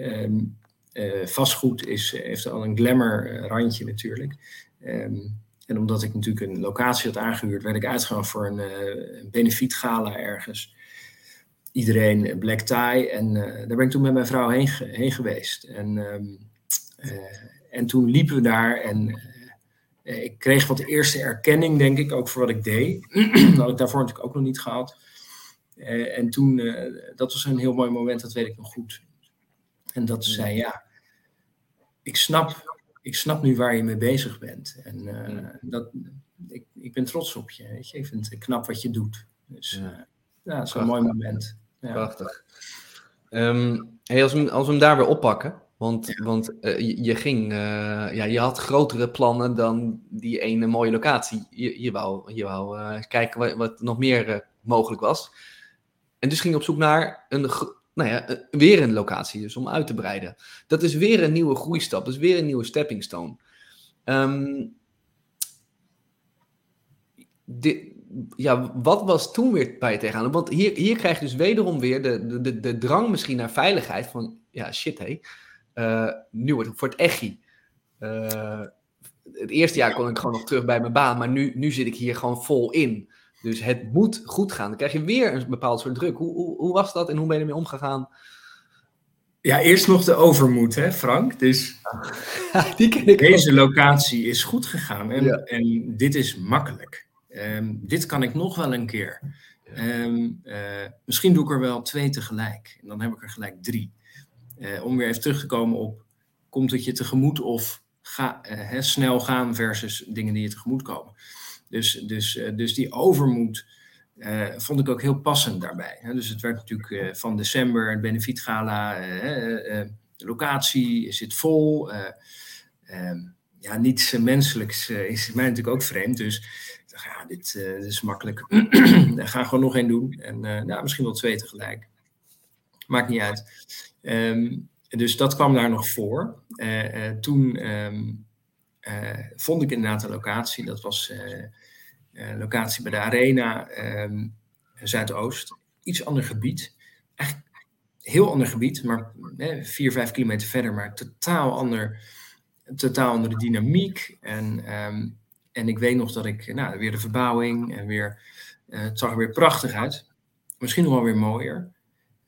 Speaker 2: uh, vastgoed is, heeft al een glamour randje natuurlijk. Um, en omdat ik natuurlijk een locatie had aangehuurd, werd ik uitgegaan voor een, een benefietgala ergens. Iedereen black tie. En daar ben ik toen met mijn vrouw heen, heen geweest. En, um, en toen liepen we daar en eh, ik kreeg wat eerste erkenning, denk ik, ook voor wat ik deed. dat had ik daarvoor natuurlijk ook nog niet gehad. En toen, dat was een heel mooi moment, dat weet ik nog goed. En dat ze zei, ja, ik snap, ik snap nu waar je mee bezig bent. En uh, dat, ik, ik ben trots op je, weet je. Ik vind het knap wat je doet. Dus ja, ja dat is een mooi moment. Ja.
Speaker 1: Prachtig. Um, hey, als, we, als we hem daar weer oppakken, want, want uh, je, je, ging, uh, ja, je had grotere plannen dan die ene mooie locatie. Je, je wou, je wou uh, kijken wat, wat, nog meer mogelijk was. En dus ging je op zoek naar een, nou ja, weer een locatie, dus om uit te breiden. Dat is weer een nieuwe groeistap, dat is weer een nieuwe stepping stone. Um, dit, ja, wat was toen weer bij je tegenaan? Want hier, hier krijg je dus wederom weer de, de, de drang misschien naar veiligheid. Van ja, shit hé. Hey uh, nu wordt het voor het echi. Uh, het eerste jaar kon ik gewoon nog terug bij mijn baan, maar nu, nu zit ik hier gewoon vol in. Dus het moet goed gaan. Dan krijg je weer een bepaald soort druk. Hoe, hoe, hoe was dat en hoe ben je ermee omgegaan?
Speaker 2: Ja, eerst nog de overmoed, hè, Frank. Dus Die ken ik deze locatie is goed gegaan en, en dit is makkelijk. Ehm, dit kan ik nog wel een keer. Ehm, eh, misschien doe ik er wel twee tegelijk. En dan heb ik er gelijk drie. Uh, om weer even terug te komen op, komt het je tegemoet of ga, uh, snel gaan versus dingen die je tegemoet komen. Dus, dus, dus die overmoed vond ik ook heel passend daarbij. Dus het werd natuurlijk van december, het benefietgala, de locatie zit vol. Ehm, ja, niets menselijks is mij natuurlijk ook vreemd. Dus ja, dit, uh, dit is makkelijk. Daar gaan gewoon nog één doen. En uh, nou, misschien wel twee tegelijk. Maakt niet uit. Um, dus dat kwam daar nog voor. Uh, toen um, vond ik inderdaad een locatie. Dat was locatie bij de Arena um, Zuidoost. Iets ander gebied. Echt heel ander gebied, maar vier, vijf kilometer verder. Maar totaal ander, totaal andere dynamiek. En en ik weet nog dat ik, nou, weer de verbouwing en weer, uh, het zag er weer prachtig uit. Misschien nog wel weer mooier.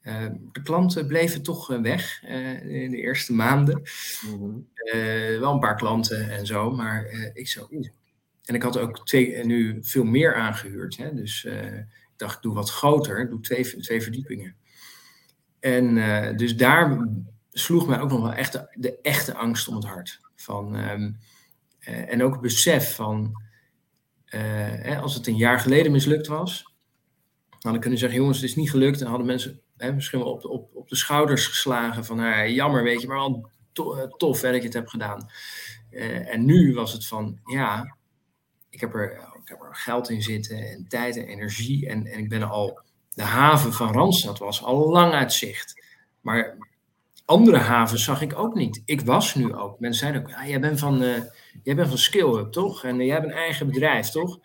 Speaker 2: Uh, de klanten bleven toch uh, weg in de eerste maanden. Mm-hmm. wel een paar klanten en zo, maar ik zo. En ik had ook twee, nu veel meer aangehuurd. Hè? Dus ik dacht, ik doe wat groter, ik doe twee, twee verdiepingen. En dus daar sloeg mij ook nog wel echt de, de echte angst om het hart. Van, um, uh, en ook besef van, uh, als het een jaar geleden mislukt was, we kunnen zeggen, jongens, het is niet gelukt. En hadden mensen hè, misschien wel op, op, op de schouders geslagen van, nou, jammer, weet je, maar al eh, tof hè, dat je het hebt gedaan. en nu was het van, ja, ik heb, er, ik heb er geld in zitten en tijd en energie. En, en ik ben al, de haven van Randstad was al lang uit zicht. Maar andere havens zag ik ook niet. Ik was nu ook. Mensen zeiden ook, jij bent van, uh, jij bent van SkillHub, toch? En uh, jij hebt een eigen bedrijf, toch?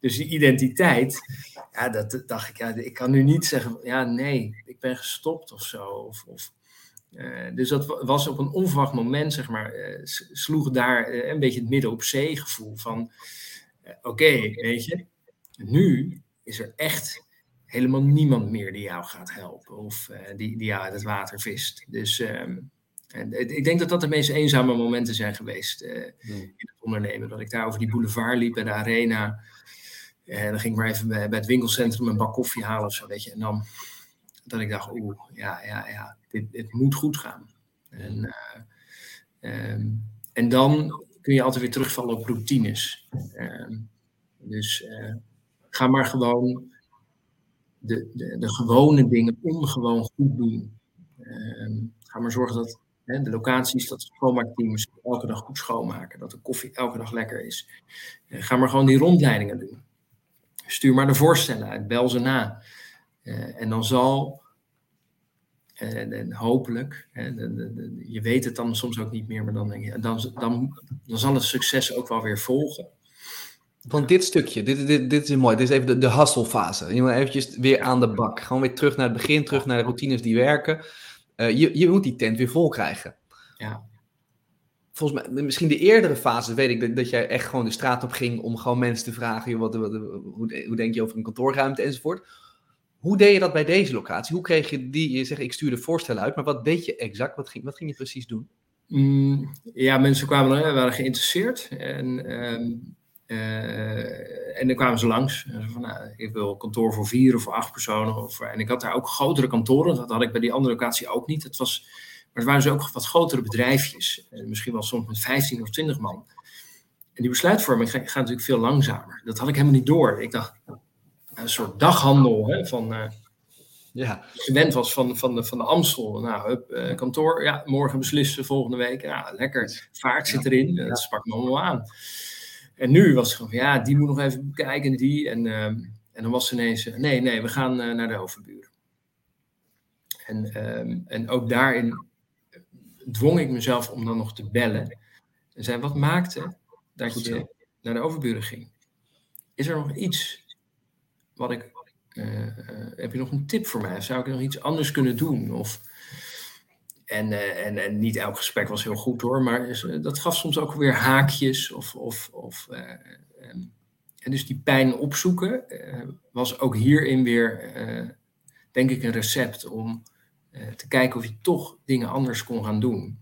Speaker 2: Dus die identiteit, ja, dat dacht ik, ja, ik kan nu niet zeggen, ja, nee, ik ben gestopt of zo. Of, of uh, dus dat was op een onverwacht moment, zeg maar, sloeg daar een beetje het midden op zee gevoel van, oké, weet je, nu is er echt helemaal niemand meer die jou gaat helpen of uh, die, die jou uit het water vist. Dus um, ik denk dat dat de meest eenzame momenten zijn geweest uh, in het ondernemen. Dat ik daar over die boulevard liep bij de arena. En dan ging ik maar even bij, bij, het winkelcentrum een bak koffie halen of zo, weet je. En dan dat ik dacht, oeh, ja, ja, ja, dit, dit moet goed gaan. En, uh, um, en dan kun je altijd weer terugvallen op routines. Um, dus ga maar gewoon de, de, de gewone dingen ongewoon goed doen. Uh, ga maar zorgen dat de locaties, dat schoonmaakteams elke dag goed schoonmaken. Dat de koffie elke dag lekker is. Uh, ga maar gewoon die rondleidingen doen. Stuur maar de voorstellen uit, bel ze na. Uh, en dan zal, en, en hopelijk, de, de, je weet het dan soms ook niet meer, maar dan, denk je, dan, dan zal het succes ook wel weer volgen.
Speaker 1: Van dit stukje, dit, dit, dit is mooi. Dit is even de, de hasselfase. Je moet eventjes weer aan de bak. Gewoon weer terug naar het begin, terug naar de routines die werken. Uh, je, je moet die tent weer vol krijgen.
Speaker 2: Ja.
Speaker 1: Volgens mij, misschien de eerdere fase weet ik dat, dat jij echt gewoon de straat op ging om gewoon mensen te vragen, wat, wat, hoe, hoe denk je over een kantoorruimte enzovoort. Hoe deed je dat bij deze locatie? Hoe kreeg je die, je zegt ik stuurde voorstellen uit, maar wat deed je exact? Wat ging, wat ging je precies doen?
Speaker 2: Mm, ja, mensen kwamen, waren geïnteresseerd en... Um uh, en dan kwamen ze langs. Van, nou, ik wil kantoor voor vier of voor acht personen. Of, en ik had daar ook grotere kantoren. Dat had ik bij die andere locatie ook niet. Het was, maar het waren dus ook wat grotere bedrijfjes. misschien wel soms met 15 of 20 man. En die besluitvorming gaat, gaat natuurlijk veel langzamer. Dat had ik helemaal niet door. Ik dacht, een soort daghandel hè, van... Uh, ja. gewend was van, van, de, van de Amstel. Nou, hup, kantoor, ja, morgen beslissen, volgende week. Ja, lekker. Vaart zit erin. Dat sprak me allemaal aan. En nu was het gewoon van, ja, die moet nog even bekijken, die. En, uh, en dan was ze ineens, uh, nee, nee, we gaan uh, naar de overburen. En, um, en ook daarin dwong ik mezelf om dan nog te bellen. En zei, wat maakte dat je naar de overburen ging? Is er nog iets wat ik... Eh, heb je nog een tip voor mij? Zou ik nog iets anders kunnen doen? Of en, uh, en, en, niet elk gesprek was heel goed hoor, maar uh, dat gaf soms ook weer haakjes. Of, of, of, uh, um, en dus die pijn opzoeken was ook hierin weer, denk ik, een recept om te kijken of je toch dingen anders kon gaan doen.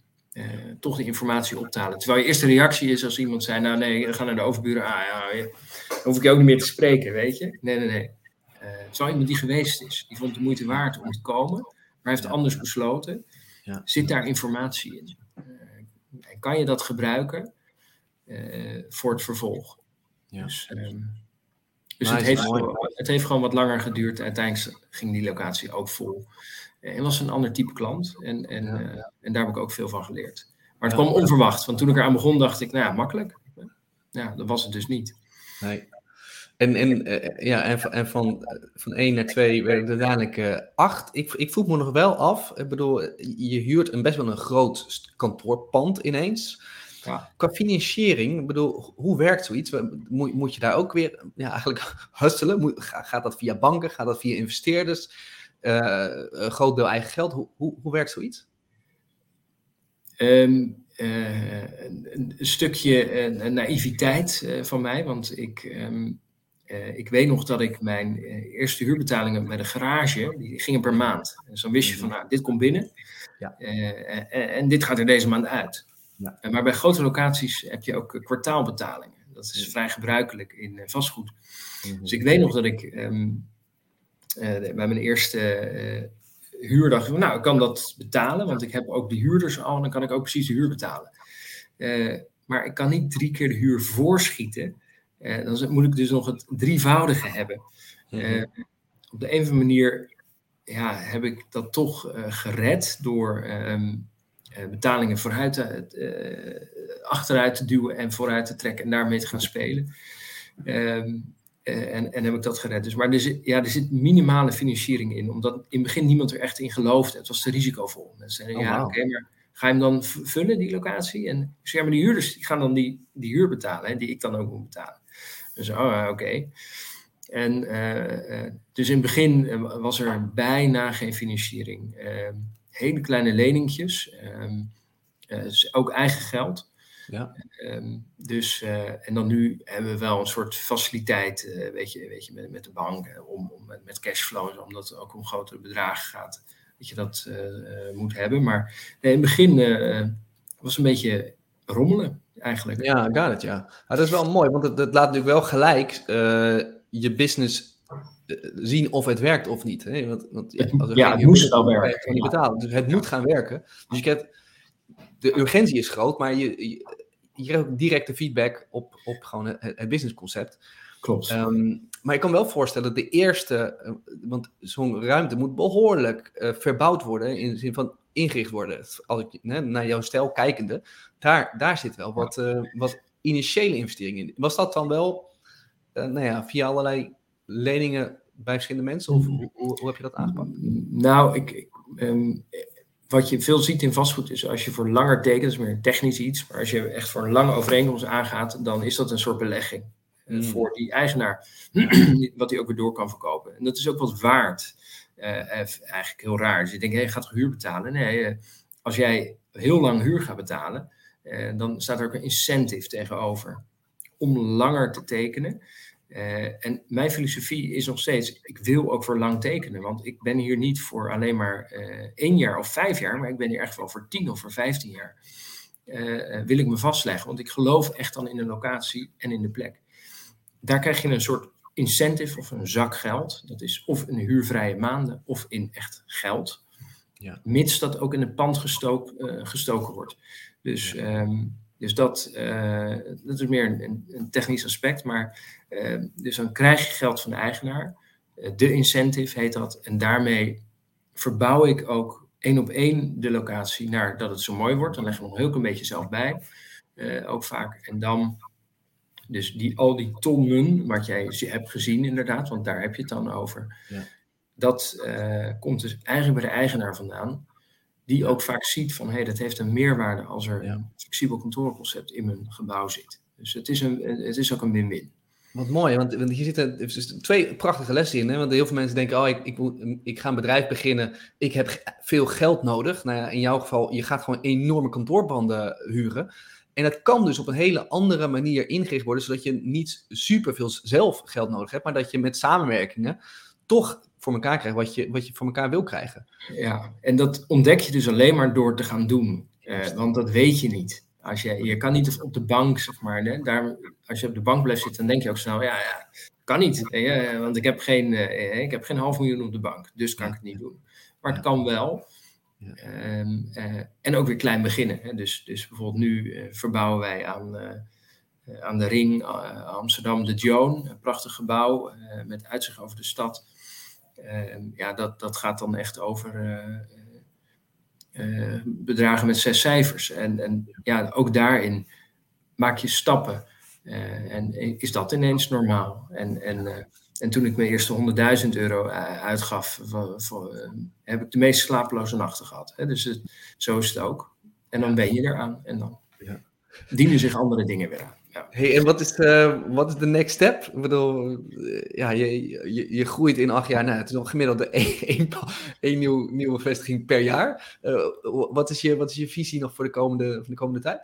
Speaker 2: toch de informatie op te halen. Terwijl je eerste reactie is als iemand zei, nou nee, we gaan naar de overburen, ah ja, dan hoef ik je ook niet meer te spreken, weet je. Nee, nee, nee. Het is iemand die geweest is. Die vond de moeite waard om te komen, maar heeft anders besloten. Ja. Zit daar informatie in? en kan je dat gebruiken voor het vervolg? Ja. Dus, ehm, dus het, heeft gewoon, het heeft gewoon wat langer geduurd. Uiteindelijk ging die locatie ook vol. En was een ander type klant. En, en, uh, en daar heb ik ook veel van geleerd. Maar het kwam onverwacht. Want toen ik eraan begon, dacht ik, nou makkelijk. Ja, dat was het dus niet.
Speaker 1: Nee. En, en, uh, ja, en, en van, van 1 naar 2 werd het uiteindelijk uh, 8. Ik, ik voel me nog wel af. Ik bedoel, je huurt een best wel een groot kantoorpand ineens. Ja. Qua financiering, ik bedoel, hoe werkt zoiets? Moet, moet je daar ook weer ja, eigenlijk hustelen? Moet, gaat dat via banken? Gaat dat via investeerders? Uh, een groot deel eigen geld? Hoe, hoe, hoe werkt zoiets?
Speaker 2: Um, uh, een, een, stukje uh, naïviteit van mij, want ik, um, ik weet nog dat ik mijn eerste huurbetalingen met een garage, die gingen per maand. Dus dan wist je van, nou, dit komt binnen ja. en dit gaat er deze maand uit. Ja. Maar bij grote locaties heb je ook kwartaalbetalingen. Dat is vrij gebruikelijk in vastgoed. Mhm. Dus ik weet nog dat ik um, bij mijn eerste huur dacht ik, nou, ik kan dat betalen, want ik heb ook de huurders al en dan kan ik ook precies de huur betalen. maar ik kan niet drie keer de huur voorschieten. Dan moet ik dus nog het drievoudige hebben. Mhm. op de een of andere manier ja, heb ik dat toch gered door um, eh, betalingen vooruit uh, achteruit te duwen en vooruit te trekken en daarmee te gaan spelen. Ehm, en, en heb ik dat gered. Dus, maar er zit, ja, er zit minimale financiering in, omdat in het begin niemand er echt in geloofde. Het was te risicovol. Mensen zeiden, oh, ja, oké, maar ga je hem dan vullen, die locatie? En ik zeg, maar die huurders die gaan dan die, die huur betalen, hè, die ik dan ook moet betalen. Dus, oh, oké. En dus in het begin was er bijna geen financiering. Ehm, hele kleine leningjes. Um, dus ook eigen geld. Ja. Um, dus, uh, en dan nu hebben we wel een soort faciliteit, uh, weet je, weet je met, met de bank, om, om met, cashflows, omdat het ook om grotere bedragen gaat, dat je dat moet hebben. Maar in het begin was het een beetje rommelen, eigenlijk.
Speaker 1: Ja, got it, ja. Maar dat is wel mooi, want het, het laat natuurlijk wel gelijk je business eh, zien of het werkt of niet. Hè? Want, want
Speaker 2: ja, als ja het moet wel werken.
Speaker 1: Niet betalen. Dus het moet gaan werken. Dus je hebt, de urgentie is groot, maar je, je, je krijgt ook directe feedback op, op gewoon het, het businessconcept.
Speaker 2: Klopt.
Speaker 1: Um, maar ik kan wel voorstellen dat de eerste, eh, want zo'n ruimte moet behoorlijk uh, verbouwd worden, in de zin van ingericht worden. Als ik naar jouw stijl kijkende, daar, daar zit wel wat, uh, wat initiële investering in. Was dat dan wel, nou ja, via allerlei leningen bij verschillende mensen? Of hoe, hoe, heb je dat aangepakt?
Speaker 2: Nou, ik, ik um, wat je veel ziet in vastgoed is als je voor langer tekent, dat is meer technisch iets, maar als je echt voor een lange overeenkomst aangaat, dan is dat een soort belegging mm. voor die eigenaar, wat hij ook weer door kan verkopen. En dat is ook wat waard. Uh, eigenlijk heel raar. Dus je denkt, hé, je gaat huur betalen. Nee, als jij heel lang huur gaat betalen, dan staat er ook een incentive tegenover om langer te tekenen. Uh, en mijn filosofie is nog steeds, ik wil ook voor lang tekenen. Want ik ben hier niet voor alleen maar uh, één jaar of vijf jaar, maar ik ben hier echt wel voor tien of voor vijftien jaar. Uh, wil ik me vastleggen, want ik geloof echt dan in de locatie en in de plek. Daar krijg je een soort incentive of een zak geld. Dat is of in huurvrije maanden of in echt geld. Ja. Mits dat ook in het pand gestook, gestoken wordt. Dus um, dus dat, uh, dat is meer een, een, technisch aspect. Maar uh, dus dan krijg je geld van de eigenaar. Uh, de incentive heet dat. En daarmee verbouw ik ook één op één de locatie naar dat het zo mooi wordt. Dan leg je nog een heel klein beetje zelf bij. ook vaak. En dan, dus die, al die tonnen, wat jij hebt gezien inderdaad, want daar heb je het dan over. Ja. Dat komt dus eigenlijk bij de eigenaar vandaan die ook vaak ziet van hé, hey, dat heeft een meerwaarde als er een flexibel kantoorconcept in mijn gebouw zit. Dus het is, een, het is ook een win-win.
Speaker 1: Wat mooi, want, want hier zitten dus twee prachtige lessen in. Hè? Want heel veel mensen denken, oh, ik, ik, moet, ik ga een bedrijf beginnen, ik heb veel geld nodig. Nou ja, in jouw geval, je gaat gewoon enorme kantoorbanden huren. En dat kan dus op een hele andere manier ingericht worden, zodat je niet superveel zelf geld nodig hebt, maar dat je met samenwerkingen toch voor elkaar krijgt wat je, wat je voor elkaar wil krijgen.
Speaker 2: Ja, en dat ontdek je dus alleen maar door te gaan doen. want dat weet je niet. Als je, je kan niet op de bank, zeg maar, hè, daar, als je op de bank blijft zitten, dan denk je ook snel, ja, ja kan niet. want ik heb, geen, ik heb geen half miljoen op de bank, dus kan ik het niet doen. Maar het kan wel. Ehm, en ook weer klein beginnen. Hè. Dus, dus bijvoorbeeld nu verbouwen wij aan eh, aan de ring eh, Amsterdam de Joan, een prachtig gebouw eh, met uitzicht over de stad. Ehm, ja, dat, dat gaat dan echt over bedragen met zes cijfers. En, en ja, ook daarin maak je stappen. en is dat ineens normaal? En, en, en toen ik mijn eerste 100.000 euro uitgaf, voor, voor, heb ik de meest slapeloze nachten gehad. Hè? Dus het, zo is het ook. En dan ben je eraan. En dan ja. dienen zich andere dingen weer aan.
Speaker 1: Ja. Hey, en wat is, uh, wat is de next step? Ik bedoel, eh, ja, je, je, je groeit in acht jaar. Nou, het is nog gemiddeld één, één, nieuw, nieuwe vestiging per jaar. Uh, wat, is je, wat is je visie nog voor de komende, voor de komende tijd?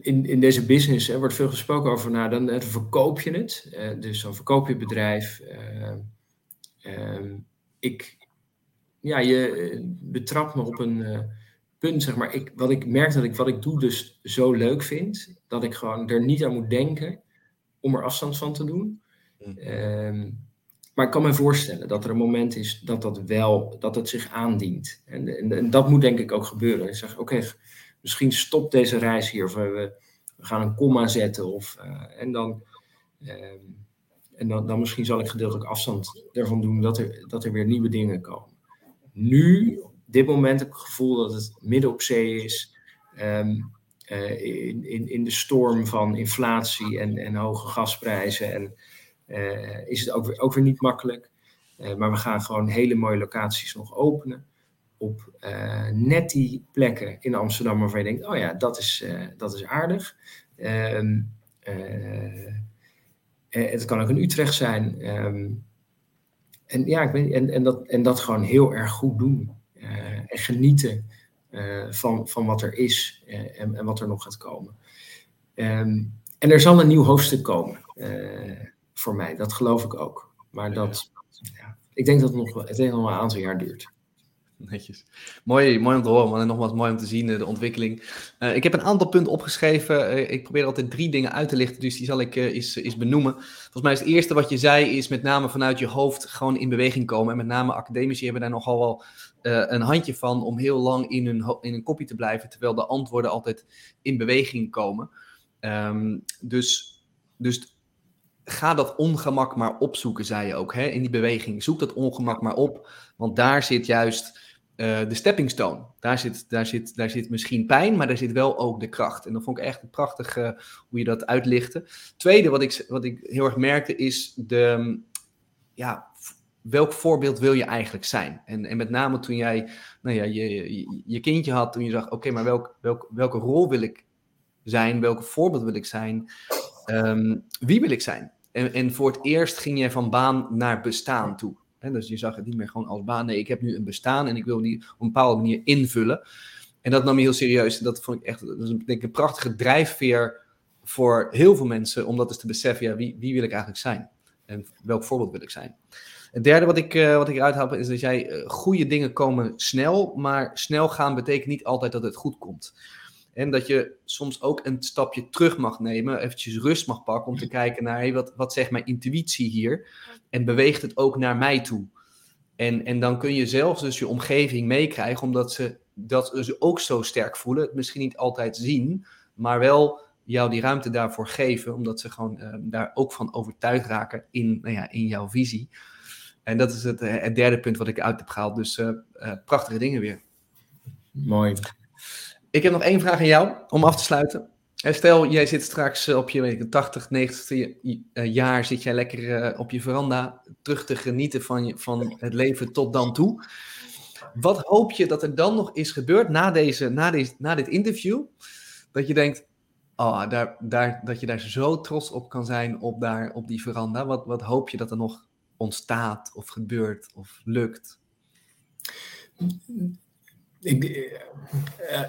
Speaker 2: In, in deze business er wordt veel gesproken over, nou, dan verkoop je het. dus dan verkoop je het bedrijf. Ehm, ik, ja, je betrapt me op een punt, zeg maar, ik, wat ik merk dat ik wat ik doe dus zo leuk vind, dat ik gewoon er niet aan moet denken om er afstand van te doen. Mm. Ehm, maar ik kan me voorstellen dat er een moment is dat dat wel, dat het zich aandient. En, en, dat moet denk ik ook gebeuren. Ik zeg, oké, misschien stopt deze reis hier, of we, we gaan een komma zetten, of, uh, en dan... Ehm, en dan, dan misschien zal ik gedeeltelijk afstand ervan doen dat er, dat er weer nieuwe dingen komen. Nu, dit moment heb ik het gevoel dat het midden op zee is. Ehm, eh, in, in, in de storm van inflatie en, en hoge gasprijzen. En is het ook weer, ook weer niet makkelijk. Maar we gaan gewoon hele mooie locaties nog openen. Op net die plekken in Amsterdam waarvan je denkt: oh ja, dat is, dat is aardig. Um, het kan ook in Utrecht zijn. Um, en ja, ik weet, en, en, dat, en dat gewoon heel erg goed doen. Eh, en genieten eh, van, van wat er is eh, en, en wat er nog gaat komen. Ehm, en er zal een nieuw hoofdstuk komen voor mij, dat geloof ik ook. Maar dat, ja, ik denk dat het nog, het nog een aantal jaar duurt.
Speaker 1: Netjes. Mooi, mooi om te horen, en nogmaals mooi om te zien, de ontwikkeling. ik heb een aantal punten opgeschreven. ik probeer altijd drie dingen uit te lichten, dus die zal ik uh, eens, benoemen. Volgens mij is het eerste wat je zei, is met name vanuit je hoofd gewoon in beweging komen. En met name academici hebben daar nogal wel een handje van om heel lang in hun, in een kopie te blijven, terwijl de antwoorden altijd in beweging komen. Um, dus, dus ga dat ongemak maar opzoeken, zei je ook, hè, in die beweging. Zoek dat ongemak maar op, want daar zit juist de stepping stone. Daar zit, daar, zit, daar zit misschien pijn, maar daar zit wel ook de kracht. En dat vond ik echt prachtig uh, hoe je dat uitlichtte. Tweede, wat ik, wat ik heel erg merkte, is de, ja, welk voorbeeld wil je eigenlijk zijn? En, en met name toen jij nou ja, je, je, kindje had, toen je zag, oké, maar welk, welk, welke rol wil ik zijn? Welke voorbeeld wil ik zijn? Ehm, wie wil ik zijn? En, en voor het eerst ging je van baan naar bestaan toe. Dus je zag het niet meer gewoon als baan. Nee, ik heb nu een bestaan en ik wil die op een bepaalde manier invullen. En dat nam je heel serieus. En dat vond ik echt dat is een, denk ik, een prachtige drijfveer voor heel veel mensen. Om dat eens te beseffen, ja, wie, wie wil ik eigenlijk zijn? En welk voorbeeld wil ik zijn? Het derde wat ik, uh, wat ik eruit haal is dat jij uh, goede dingen komen snel, maar snel gaan betekent niet altijd dat het goed komt. En dat je soms ook een stapje terug mag nemen, eventjes rust mag pakken om te kijken naar hey, wat, wat zegt mijn intuïtie hier en beweegt het ook naar mij toe. En, en dan kun je zelfs dus je omgeving meekrijgen, omdat ze dat ze ook zo sterk voelen, het misschien niet altijd zien, maar wel jou die ruimte daarvoor geven, omdat ze gewoon uh, daar ook van overtuigd raken in, nou ja, in jouw visie. En dat is het, eh, het, derde punt wat ik uit heb gehaald. Dus uh, uh, prachtige dingen weer.
Speaker 2: Mooi.
Speaker 1: Ik heb nog één vraag aan jou om af te sluiten. Stel, jij zit straks op je weet ik, 80, 90 jaar, zit jij lekker op je veranda terug te genieten van, je, van het leven tot dan toe. Wat hoop je dat er dan nog is gebeurd na, deze, na, deze, na dit interview? Dat je denkt, oh, daar, daar, dat je daar zo trots op kan zijn op, daar, op die veranda. Wat, wat hoop je dat er nog ontstaat of gebeurt of lukt?
Speaker 2: Uh,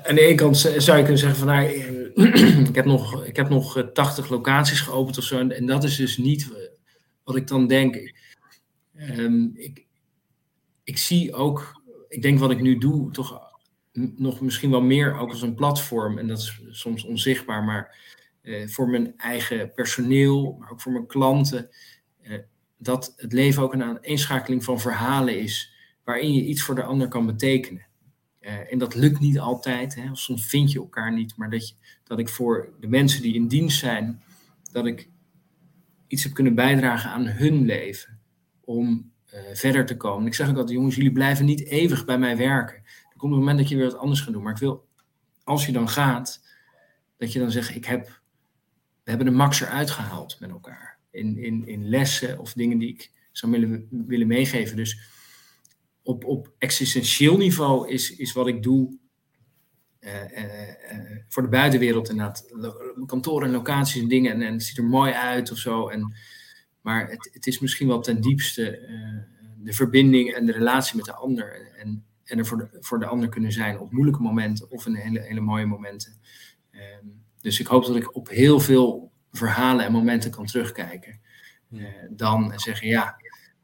Speaker 2: aan de ene kant zou je kunnen zeggen van nou, ik heb nog, ik heb nog 80 locaties geopend of zo. En, dat is dus niet wat ik dan denk. Um, ik, ik zie ook ik denk wat ik nu doe, toch nog misschien wel meer ook als een platform. En dat is soms onzichtbaar, maar eh, voor mijn eigen personeel, maar ook voor mijn klanten. Eh, dat het leven ook een aaneenschakeling van verhalen is waarin je iets voor de ander kan betekenen. Uh, en dat lukt niet altijd, hè? soms vind je elkaar niet, maar dat, je, dat ik voor de mensen die in dienst zijn, dat ik iets heb kunnen bijdragen aan hun leven om uh, verder te komen. Ik zeg ook altijd, jongens, jullie blijven niet eeuwig bij mij werken. Er komt een moment dat je weer wat anders gaat doen. Maar ik wil, als je dan gaat, dat je dan zegt, ik heb, we hebben de max eruit gehaald met elkaar. In, in, in lessen of dingen die ik zou willen, willen meegeven. Dus op, op existentieel niveau is, is wat ik doe uh, uh, voor de buitenwereld inderdaad. Kantoren en locaties en dingen. En, en, het ziet er mooi uit of zo. En, maar het, het is misschien wel ten diepste de verbinding en de relatie met de ander. En, en er voor de, voor de ander kunnen zijn op moeilijke momenten of in hele, hele mooie momenten. Ehm, dus ik hoop dat ik op heel veel verhalen en momenten kan terugkijken. dan zeggen, ja,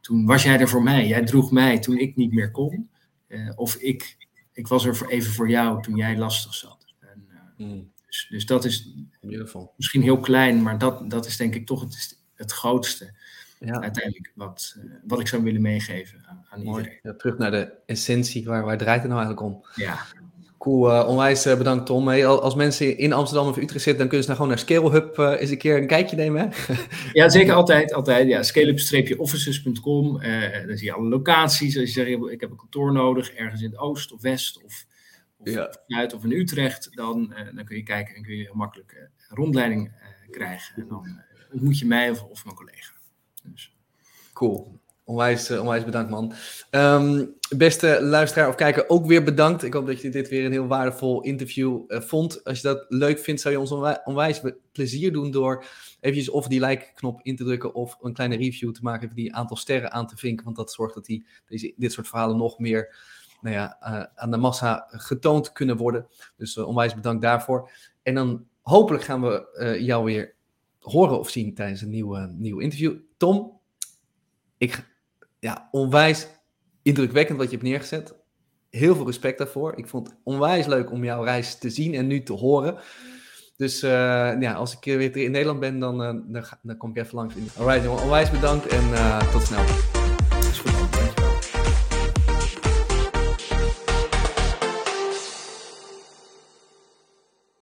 Speaker 2: toen was jij er voor mij. Jij droeg mij toen ik niet meer kon. Uh, of ik, ik was er voor, even voor jou toen jij lastig zat. En, uh, mm. dus, dus, dat is Beautiful. misschien heel klein, maar dat, dat is denk ik toch het, het grootste. Ja. Uiteindelijk wat, uh, wat ik zou willen meegeven aan, aan iedereen.
Speaker 1: Ja, terug naar de essentie, waar, waar draait het nou eigenlijk om?
Speaker 2: Ja,
Speaker 1: Cool, uh, onwijs uh, bedankt Tom. Hey, als mensen in Amsterdam of Utrecht zitten, dan kunnen ze nou gewoon naar ScaleHub uh, eens een keer een kijkje nemen. Hè?
Speaker 2: ja, zeker altijd. altijd ja. Scaleup-offices.com. dan zie je alle locaties. Als je zegt, ik heb een kantoor nodig, ergens in het oost of west of, of ja. Zuid of in Utrecht, dan, dan kun je kijken en kun je heel makkelijk rondleiding krijgen. En dan ontmoet je mij of, of mijn collega. Dus.
Speaker 1: Cool. Onwijs, uh, onwijs bedankt, man. Um, beste luisteraar of kijker, ook weer bedankt. Ik hoop dat je dit weer een heel waardevol interview uh, vond. Als je dat leuk vindt, zou je ons onwijs, plezier doen door eventjes of die like-knop in te drukken of een kleine review te maken, even die aantal sterren aan te vinken, want dat zorgt dat die, deze, dit soort verhalen nog meer nou ja, uh, aan de massa getoond kunnen worden. Dus onwijs bedankt daarvoor. En dan hopelijk gaan we jou weer horen of zien tijdens een nieuwe, nieuw interview. Tom, ik ja, onwijs indrukwekkend wat je hebt neergezet. Heel veel respect daarvoor. Ik vond het onwijs leuk om jouw reis te zien en nu te horen. Dus uh, ja, als ik weer in Nederland ben, dan, uh, dan, kom ik even langs. Alright, onwijs bedankt en uh, tot snel.